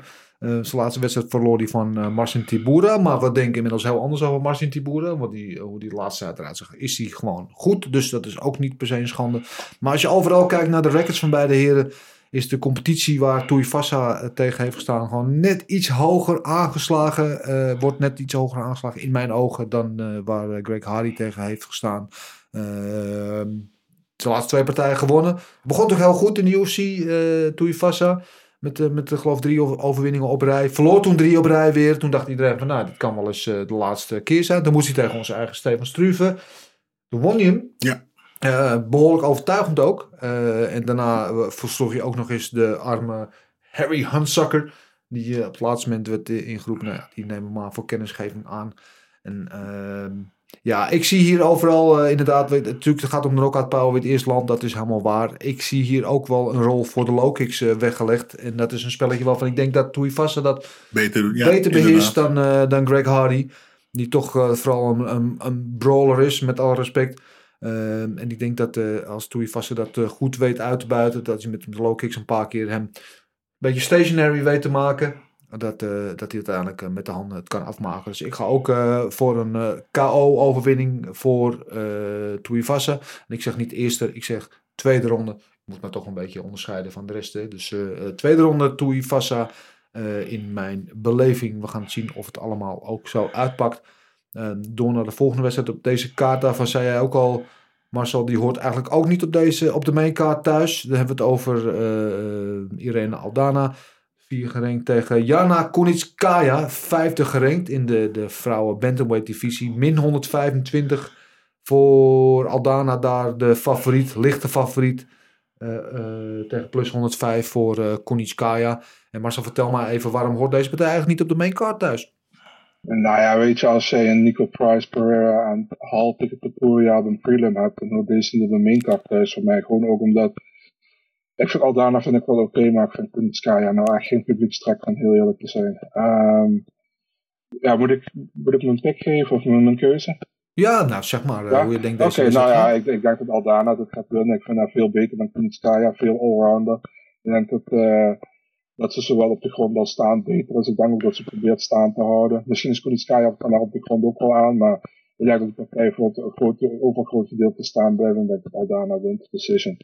zijn laatste wedstrijd verloor die van Marcin Tibura. Maar we denken inmiddels heel anders over Marcin Tibura. Want die, hoe die laatste uiteraard zag, is die gewoon goed. Dus dat is ook niet per se een schande. Maar als je overal kijkt naar de records van beide heren is de competitie waar Tuivasa tegen heeft gestaan gewoon net iets hoger aangeslagen. Uh, wordt net iets hoger aangeslagen in mijn ogen dan uh, waar Greg Hardy tegen heeft gestaan. Uh, de laatste twee partijen gewonnen. Begon toch heel goed in de UFC, uh, Tuivasa. Met, met geloof ik drie overwinningen op rij. Verloor toen drie op rij weer. Toen dacht iedereen van nou, dit kan wel eens de laatste keer zijn. Dan moest hij tegen onze eigen Stefan Struve. Toen won hij hem. Ja. Uh, behoorlijk overtuigend ook. Uh, en daarna versloeg je ook nog eens de arme Harry Hunsucker. Die uh, op het laatste moment werd ingeroepen. Nou die nemen we maar voor kennisgeving aan. En ehm, ja, ik zie hier overal inderdaad. Weet, natuurlijk, het gaat om de knockout power weer het eerste land. Dat is helemaal waar. Ik zie hier ook wel een rol voor de low kicks weggelegd. En dat is een spelletje waarvan ik denk dat Tuivasa dat beter, ja, beter beheerst dan, dan Greg Hardy. Die toch vooral een, een, een brawler is, met alle respect. Uh, en ik denk dat uh, als Tuivasa dat uh, goed weet uit te buiten, dat hij met de low kicks een paar keer hem een beetje stationary weet te maken, dat, uh, dat hij uiteindelijk met de handen het kan afmaken. Dus ik ga ook voor een KO-overwinning voor Tuivasa. En ik zeg niet eerste, ik zeg tweede ronde. Ik moet me toch een beetje onderscheiden van de rest. Hè. Dus tweede ronde Tuivasa in mijn beleving. We gaan zien of het allemaal ook zo uitpakt. Uh, door naar de volgende wedstrijd op deze kaart. Daarvan zei jij ook al, Marcel, die hoort eigenlijk ook niet op, deze, op de mainkaart thuis. Dan hebben we het over uh, Irene Aldana. Vier gerankt tegen Jana Kunitskaya. Vijfde gerankt in de, de vrouwen bantamweight divisie. Min 125 voor Aldana daar de favoriet, lichte favoriet. Uh, tegen plus 105 voor uh. En Marcel, vertel maar even, waarom hoort deze partij eigenlijk niet op de mainkaart thuis? Nou ja, weet je, als je een Nico Price, Pereira en Hall tegen Topuria op een prelim hebt, dan hoort deze niet op de maincard thuis voor mij. Gewoon ook omdat, ik vind Aldana vind ik wel oké, okay, maar ik vind Kunitskaya nou echt geen publiekstrek van heel eerlijk te zijn. Um, ja, moet ik, moet ik mijn pick geven of mijn, mijn keuze? Ja, nou zeg maar ja? hoe je denkt deze Oké, okay, nou ja, ik, ik, denk dat Aldana dat gaat winnen. Ik vind haar veel beter dan Kunitskaya, veel allrounder. Ik denk dat... Uh, dat ze zowel op de grond als staan beter is. Ik denk ook dat ze probeert staan te houden. Misschien is Kunitskaya kan op de grond ook wel aan, maar ik denk dat de partij voor het groot, overgroot gedeelte staan blijven en dat Aldana wint. Decision.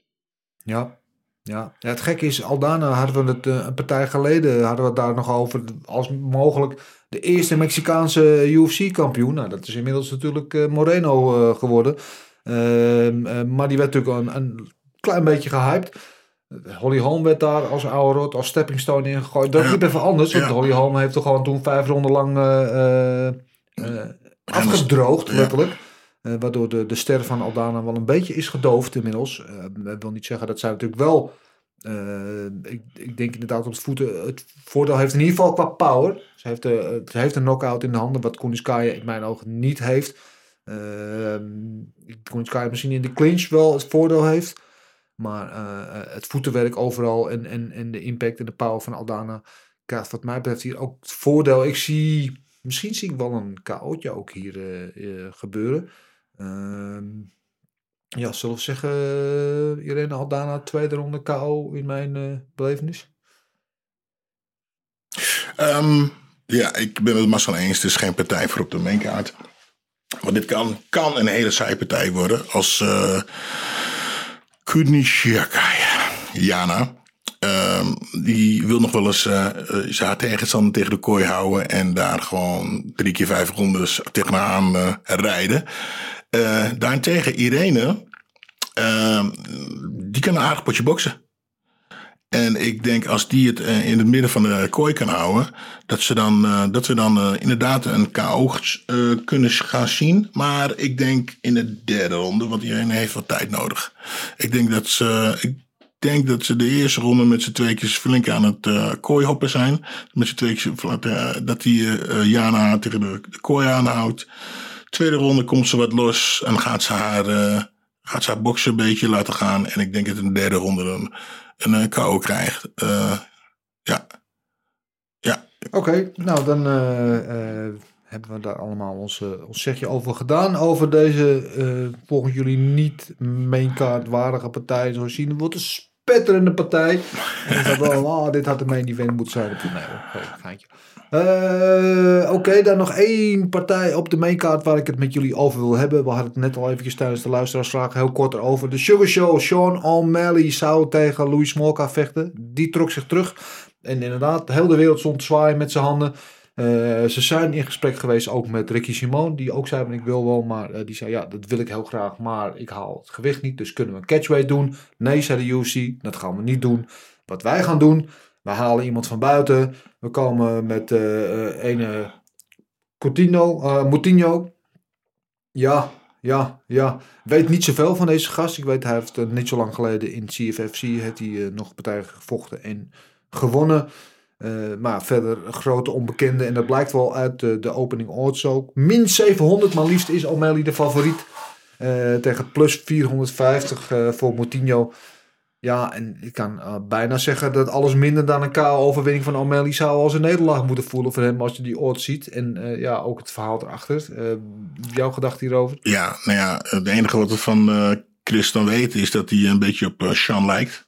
Ja. Ja. het gekke is, Aldana hadden we het uh, een partij geleden, hadden we het daar nog over als mogelijk de eerste Mexicaanse UFC-kampioen. Nou, dat is inmiddels natuurlijk uh, Moreno uh, geworden. Ehm, maar die werd natuurlijk een, een klein beetje gehyped. Holly Holm werd daar als oude rot, als stepping stone ingegooid. Dat liep even anders, want. Holly Holm heeft toch gewoon toen vijf ronden lang uh, uh, afgedroogd, ja. letterlijk. Uh, waardoor de, de ster van Aldana wel een beetje is gedoofd inmiddels. dat wil niet zeggen dat zij natuurlijk wel... ik, ik denk inderdaad op het voeten... Het voordeel heeft in ieder geval qua power. Ze heeft, ze heeft een knockout in de handen, wat Kuniskaya in mijn ogen niet heeft. Kuniskaya misschien in de clinch wel het voordeel heeft. Maar uh, het voetenwerk overal en, en, en de impact en de power van Aldana krijgt wat mij betreft hier ook het voordeel. Ik zie, misschien zie ik wel een KO'tje ook hier uh, gebeuren. Ehm, ja, zullen we zeggen, Irene Aldana tweede ronde KO in mijn belevenis? Ehm, ja, ik ben het Marcel eens. Het is geen partij voor op de mainkaart. Maar dit kan, kan een hele saaie partij worden. Als uh, Jana. Ehm, die wil nog wel eens uh, zijn tegenstander tegen de kooi houden. En daar gewoon drie keer vijf rondes tegenaan uh, rijden. daarentegen Irene. Ehm, die kan een aardig potje boksen. En ik denk als die het uh, in het midden van de kooi kan houden, dat ze dan, uh, dat we dan uh, inderdaad een KO kunnen gaan zien. Maar ik denk in de derde ronde, want iedereen heeft wat tijd nodig. Ik denk dat ze, ik denk dat ze de eerste ronde met z'n tweetjes flink aan het kooi hoppen zijn. Met z'n tweetjes, dat die Jana tegen de, de kooi aanhoudt. Tweede ronde komt ze wat los en gaat ze haar, gaat ze haar boksen een beetje laten gaan. En ik denk dat in de derde ronde dan een uh, KO krijgt. Uh, ja. Ja. Oké, nou dan uh, hebben we daar allemaal ons, ons zegje over gedaan. Over deze volgens jullie niet mainkaartwaardige partij. Zoals zien wordt een spetterende partij. En dan wel, oh, dit had de main event moeten zijn. Nee, een geintje. Uh, Oké, dan nog één partij op de mainkaart waar ik het met jullie over wil hebben. We hadden het net al eventjes tijdens de luisteraarsvraag heel kort erover. De Sugar Show, Sean O'Malley zou tegen Louis Smolka vechten. Die trok zich terug. En inderdaad, de hele wereld stond zwaaien met zijn handen. Uh, ze zijn in gesprek geweest ook met Ricky Simone. Die ook zei, ik wil wel, maar uh, die zei, ja, dat wil ik heel graag. Maar ik haal het gewicht niet, dus kunnen we een catchweight doen? Nee, zei de UFC, dat gaan we niet doen. Wat wij gaan doen, we halen iemand van buiten. We komen met uh, ene Coutinho, uh, Moutinho. Ja, ja, ja. Weet niet zoveel van deze gast. Ik weet, hij heeft uh, niet zo lang geleden in CFFC heeft hij, nog partijen gevochten en gewonnen. maar verder grote onbekende. En dat blijkt wel uit de opening odds ook. Min 700, maar liefst is O'Malley de favoriet. tegen plus 450 voor Moutinho. Ja, en ik kan uh, bijna zeggen dat alles minder dan een KO-overwinning van O'Malley zou als een nederlaag moeten voelen voor hem als je die oort ziet. En uh, ja, ook het verhaal erachter. Uh, jouw gedachte hierover? Ja, nou ja, het enige wat we van Chris dan weten is dat hij een beetje op Sean lijkt.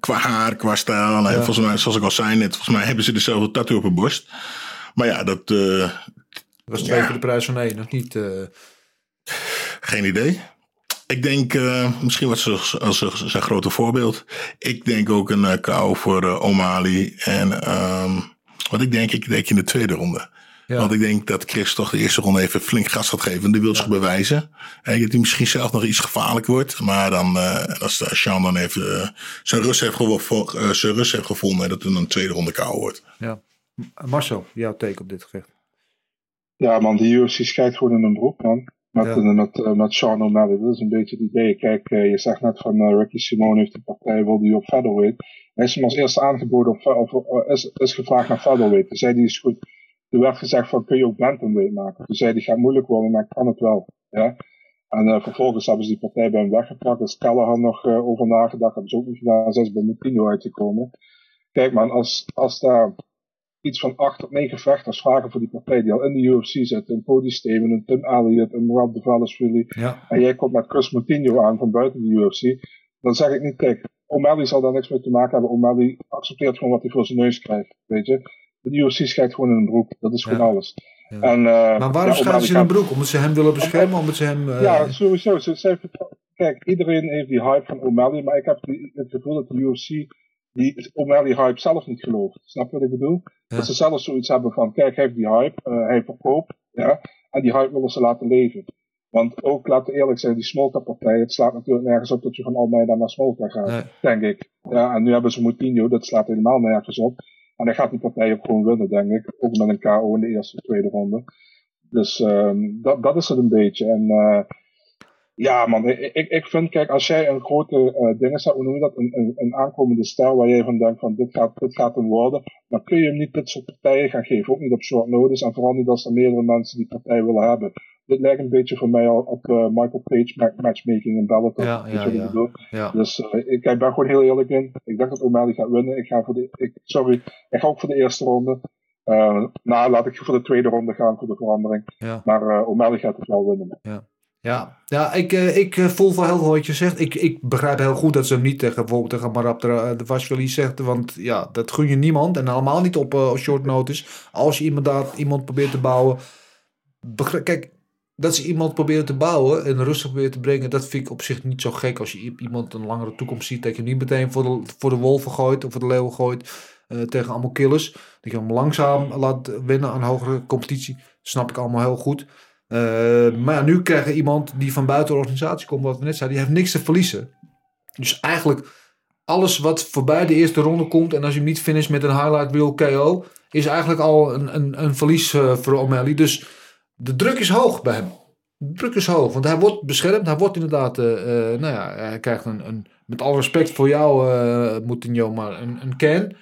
qua haar, qua stijl. Ja. volgens mij, zoals ik al zei net, volgens mij hebben ze dezelfde tattoo op hun borst. Maar ja, dat... dat was twee ja. keer de prijs van één, nog niet... Geen idee. Ik denk uh, misschien wat als zijn grote voorbeeld. Ik denk ook een uh, KO voor uh, O'Malley. En um, wat ik denk, ik denk in de tweede ronde. Ja. Want ik denk dat Chris toch de eerste ronde even flink gas gaat geven. En die wil ja. zich bewijzen. En dat hij misschien zelf nog iets gevaarlijk wordt. Maar dan, als Sean dan even zijn, rust heeft gevonden, zijn rust heeft gevonden. En dat het een tweede ronde KO wordt. Ja. Marcel, jouw take op dit gevecht. Ja man, die UFC schijt gewoon in een broek man. Met, ja. met, uh, met Sean O'Malley. Dat is een beetje het idee. Kijk, uh, je zegt net van uh, Ricky Simone heeft een partij, wil die op featherweight. Hij is hem als eerste aangeboden op, of, is, is gevraagd naar featherweight. Toen zei hij is goed. Toen werd gezegd van kun je ook bantamweight maken. Toen zei hij gaat moeilijk worden, maar kan het wel. Ja? En vervolgens hebben ze die partij bij hem weggepakt. Dus Callahan nog over nagedacht. Hebben ze ook niet gedaan. Ze bij Moutinho uitgekomen. Kijk man, als, als daar iets van acht tot negen vechters vragen voor die partij die al in de UFC zitten. Een Cody Steven, een Tim Elliott, een Rob Devalishvili. Ja. En jij komt met Chris Moutinho aan van buiten de UFC. Dan zeg ik niet, kijk, O'Malley zal daar niks mee te maken hebben. O'Malley accepteert gewoon wat hij voor zijn neus krijgt, weet je. De UFC schijnt gewoon in een broek. Dat is gewoon alles. Ja. En, uh, maar waarom ja, schijnt ze in een broek? Omdat ze hem willen beschermen? Omdat ze hem... Uh... Ja, sowieso. Ze, ze kijk, iedereen heeft die hype van O'Malley. Maar ik heb die, het gevoel dat de UFC die O'Malley hype zelf niet gelooft. Snap je wat ik bedoel? Dat ze zelf zoiets hebben van, kijk, hij heeft die hype, uh, hij verkoopt, ja, en die hype willen ze laten leven. Want ook, laten we eerlijk zijn, die Smolka-partij, het slaat natuurlijk nergens op dat je van Almeida naar Smolka gaat, denk ik. Ja, en nu hebben ze Moutinho, dat slaat helemaal nergens op. En dan gaat die partij ook gewoon winnen, denk ik. Ook met een KO in de eerste of tweede ronde. Dus um, dat, dat is het een beetje. En uh, ja, man, ik, ik vind, kijk, als jij een grote uh, ding hebt, hoe noem je dat, een, een, een, aankomende stijl waar jij van denkt van dit gaat, dit gaat hem worden, dan kun je hem niet dit soort partijen gaan geven, ook niet op short notice en vooral niet als er meerdere mensen die partij willen hebben. Dit lijkt een beetje voor mij al op uh, Michael Page matchmaking in Bellator. Ja, ja, ja, ja. Dus uh, ik, ik ben gewoon heel eerlijk in. Ik dacht dat O'Malley gaat winnen. Ik ga voor de, ik, sorry, ik ga ook voor de eerste ronde. Nou, laat ik voor de tweede ronde gaan voor de verandering. Ja. Maar O'Malley gaat het wel winnen. Ja. Ja, ja ik, eh, ik eh, voel wel heel veel wat je zegt. Ik, ik begrijp heel goed dat ze hem niet tegen, bijvoorbeeld tegen Marab de, Vashvili zegt. Want ja, dat gun je niemand. En allemaal niet op eh, short notice. Als je inderdaad iemand probeert te bouwen. Kijk, dat ze iemand proberen te bouwen en rustig proberen te brengen. Dat vind ik op zich niet zo gek. Als je iemand een langere toekomst ziet. Dat je hem niet meteen voor de, voor de wolven gooit. Of voor de leeuwen gooit. eh, tegen allemaal killers. Dat je hem langzaam laat winnen aan hogere competitie. Snap ik allemaal heel goed. Eh, maar nu krijg je iemand die van buiten de organisatie komt, wat we net zeiden, die heeft niks te verliezen. Dus eigenlijk alles wat voorbij de eerste ronde komt, en als je hem niet finisht met een highlight reel KO, is eigenlijk al een, een, een verlies eh, voor O'Malley. Dus de druk is hoog bij hem. De druk is hoog, want hij wordt beschermd. Hij wordt inderdaad, eh, nou ja, hij krijgt een, een met alle respect voor jou, eh Moutinho, maar een, een can.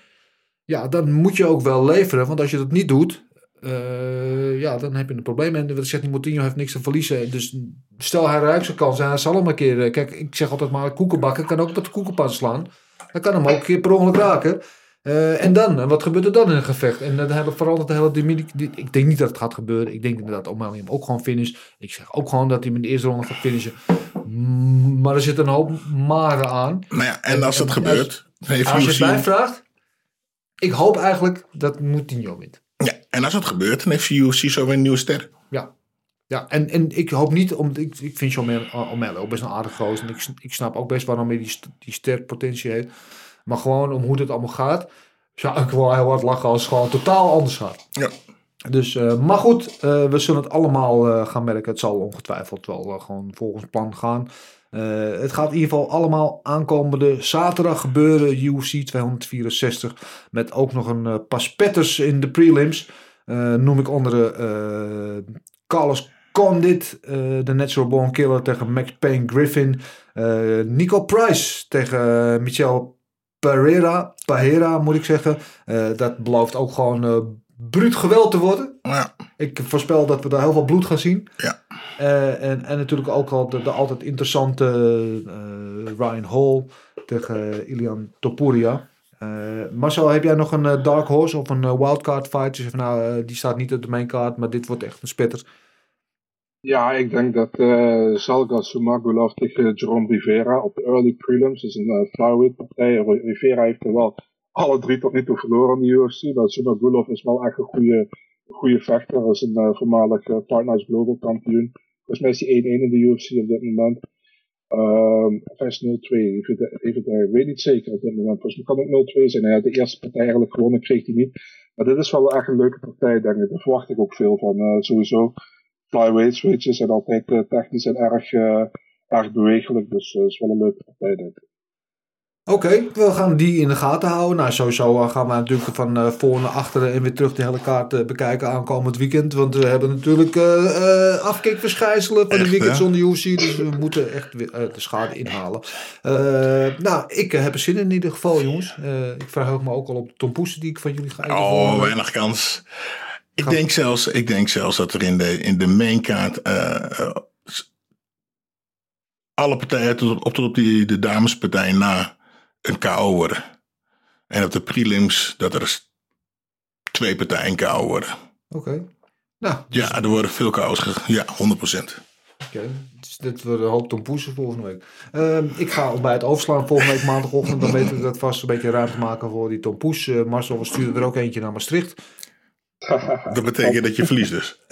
Ja, dan moet je ook wel leveren, want als je dat niet doet, eh, ja, dan heb je een probleem. En wat ik zeg, Moutinho heeft niks te verliezen. Dus stel hij ruikt zijn kans hij zal hem een keer... eh, Kijk, ik zeg altijd maar, koekenbakken kan ook met de koekenpan slaan. Dan kan hem ook een keer per ongeluk raken. Eh, en dan? En wat gebeurt er dan in een gevecht? En dan hele, verandert de hele dynamiek. Ik denk niet dat het gaat gebeuren. Ik denk inderdaad O'Malley hem ook gewoon finish. Ik zeg ook gewoon dat hij hem in de eerste ronde gaat finishen. Mm, Maar er zit een hoop maren aan. Nou ja, en als dat gebeurt, heeft Als je het mij vraagt, ik hoop eigenlijk dat Moutinho wint. Ja, en als dat gebeurt, dan heeft UFC zo weer een nieuwe ster. Ja. Ja, en, en ik hoop niet, om, ik, ik vind John O'Malley ook best een aardig gozer. En ik, ik snap ook best waarom hij die, die sterpotentie heeft. Maar gewoon om hoe dit allemaal gaat, zou ik wel heel hard lachen als het gewoon totaal anders gaat. Ja. Dus, eh, maar goed, eh, we zullen het allemaal eh, gaan merken. Het zal ongetwijfeld wel eh, gewoon volgens plan gaan. Eh, het gaat in ieder geval allemaal aankomende zaterdag gebeuren. UFC 264. Met ook nog een eh, pas petters in de prelims. Eh, noem ik onder eh, Carlos Condit, eh, de Natural Born Killer tegen Max Payne Griffin. Eh, Nico Price tegen Michel Pereira, Pereira moet ik zeggen. Eh, dat belooft ook gewoon eh bruut geweld te worden. Ja. Ik voorspel dat we daar heel veel bloed gaan zien. Ja. Eh, en, en natuurlijk ook al de, altijd interessante eh, Ryan Hall tegen Ilian Topuria. Eh, Marcel, heb jij nog een dark horse of een wildcard fight? Dus nou, die staat niet op de main card, maar dit wordt echt een spetter. Ja, ik denk dat eh Salga Sumagulov tegen Jerome Rivera op de early prelims, dus een uh, flyweight partij. Rivera heeft er wel alle drie tot nu toe verloren in de UFC, maar Sumagulov is wel echt een goede, goede vechter. Is een voormalig uh, Partners Global kampioen. Volgens mij is hij 1-1 in de UFC op dit moment. Ehm of hij is 0-2, even, even, ik weet niet zeker op dit moment. Volgens mij kan het 0-2 zijn. Hij had de eerste partij eigenlijk gewonnen, kreeg hij niet. Maar dit is wel echt een leuke partij, denk ik. Daar verwacht ik ook veel van. Eh, sowieso flyweights, weet je, zijn altijd eh, technisch en erg, eh, erg bewegelijk. Dus het is wel een leuke partij, denk ik. Oké, we gaan die in de gaten houden. Nou, sowieso eh, gaan we natuurlijk van eh, voor naar achteren en weer terug de hele kaart eh, bekijken aankomend weekend. Want we hebben natuurlijk eh afkikverschijnselen van de Echt, weekends hè? zonder UFC. Dus we moeten echt weer de schade inhalen. Nou, ik heb er zin in in ieder geval, jongens. Ik verheug me ook al op de tompoesen die ik van jullie ga eten. Oh, weinig kans. Ik denk, zelfs, ik denk zelfs dat er in de, in de mainkaart alle partijen tot op, tot op die, de damespartij na een KO worden. En op de prelims dat er twee partijen KO worden. Oké. Nou, Ja, er worden veel KO's. ge- Ja, 100%. Oké, dus dit wordt een hoop tompoesen volgende week. Ehm, ik ga bij het overslaan volgende week maandagochtend. Dan weten we dat vast een beetje ruimte maken voor die tompoes. Eh, Marcel, we sturen er ook eentje naar Maastricht. Dat betekent dat je verliest dus.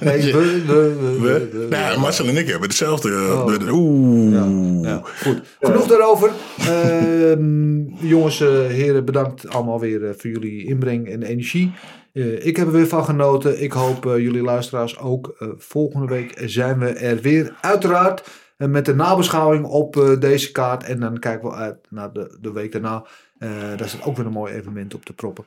Nee, we, we, we, we, We? Nou, Marcel en ik hebben hetzelfde. eh, Oh. Oeh. Ja, goed. Genoeg daarover. Ehm, jongens, eh, heren, bedankt allemaal weer eh, voor jullie inbreng en energie. Ik heb er weer van genoten. Ik hoop jullie luisteraars ook. Volgende week zijn we er weer. Uiteraard met de nabeschouwing op deze kaart. En dan kijken we uit naar de, de week daarna. Daar staat ook weer een mooi evenement op te proppen.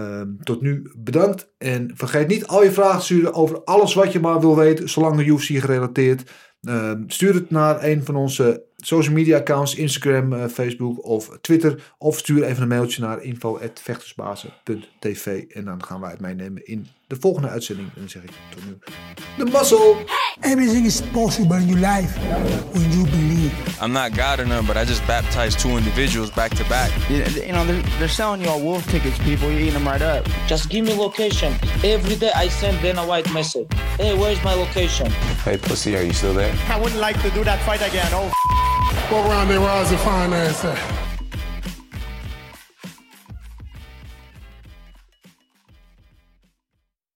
Ehm, tot nu bedankt. En vergeet niet al je vragen te sturen over alles wat je maar wil weten. Zolang de UFC gerelateerd. Ehm, stuur het naar een van onze social media accounts. Instagram, eh, Facebook of Twitter. Of stuur even een mailtje naar info.vechtersbazen.tv. En dan gaan wij het meenemen in de volgende uitzending. En dan zeg ik tot nu. De muscle! Everything is possible in your life when you believe. I'm not God or none, but I just baptized two individuals back to back. You know, they're, they're selling you all wolf tickets, people. You're eating them right up. Just give me location. Every day I send Dana White message. Hey, where's my location? Hey, pussy, are you still there? I wouldn't like to do that fight again. Oh, Go around there, Roz, and find that.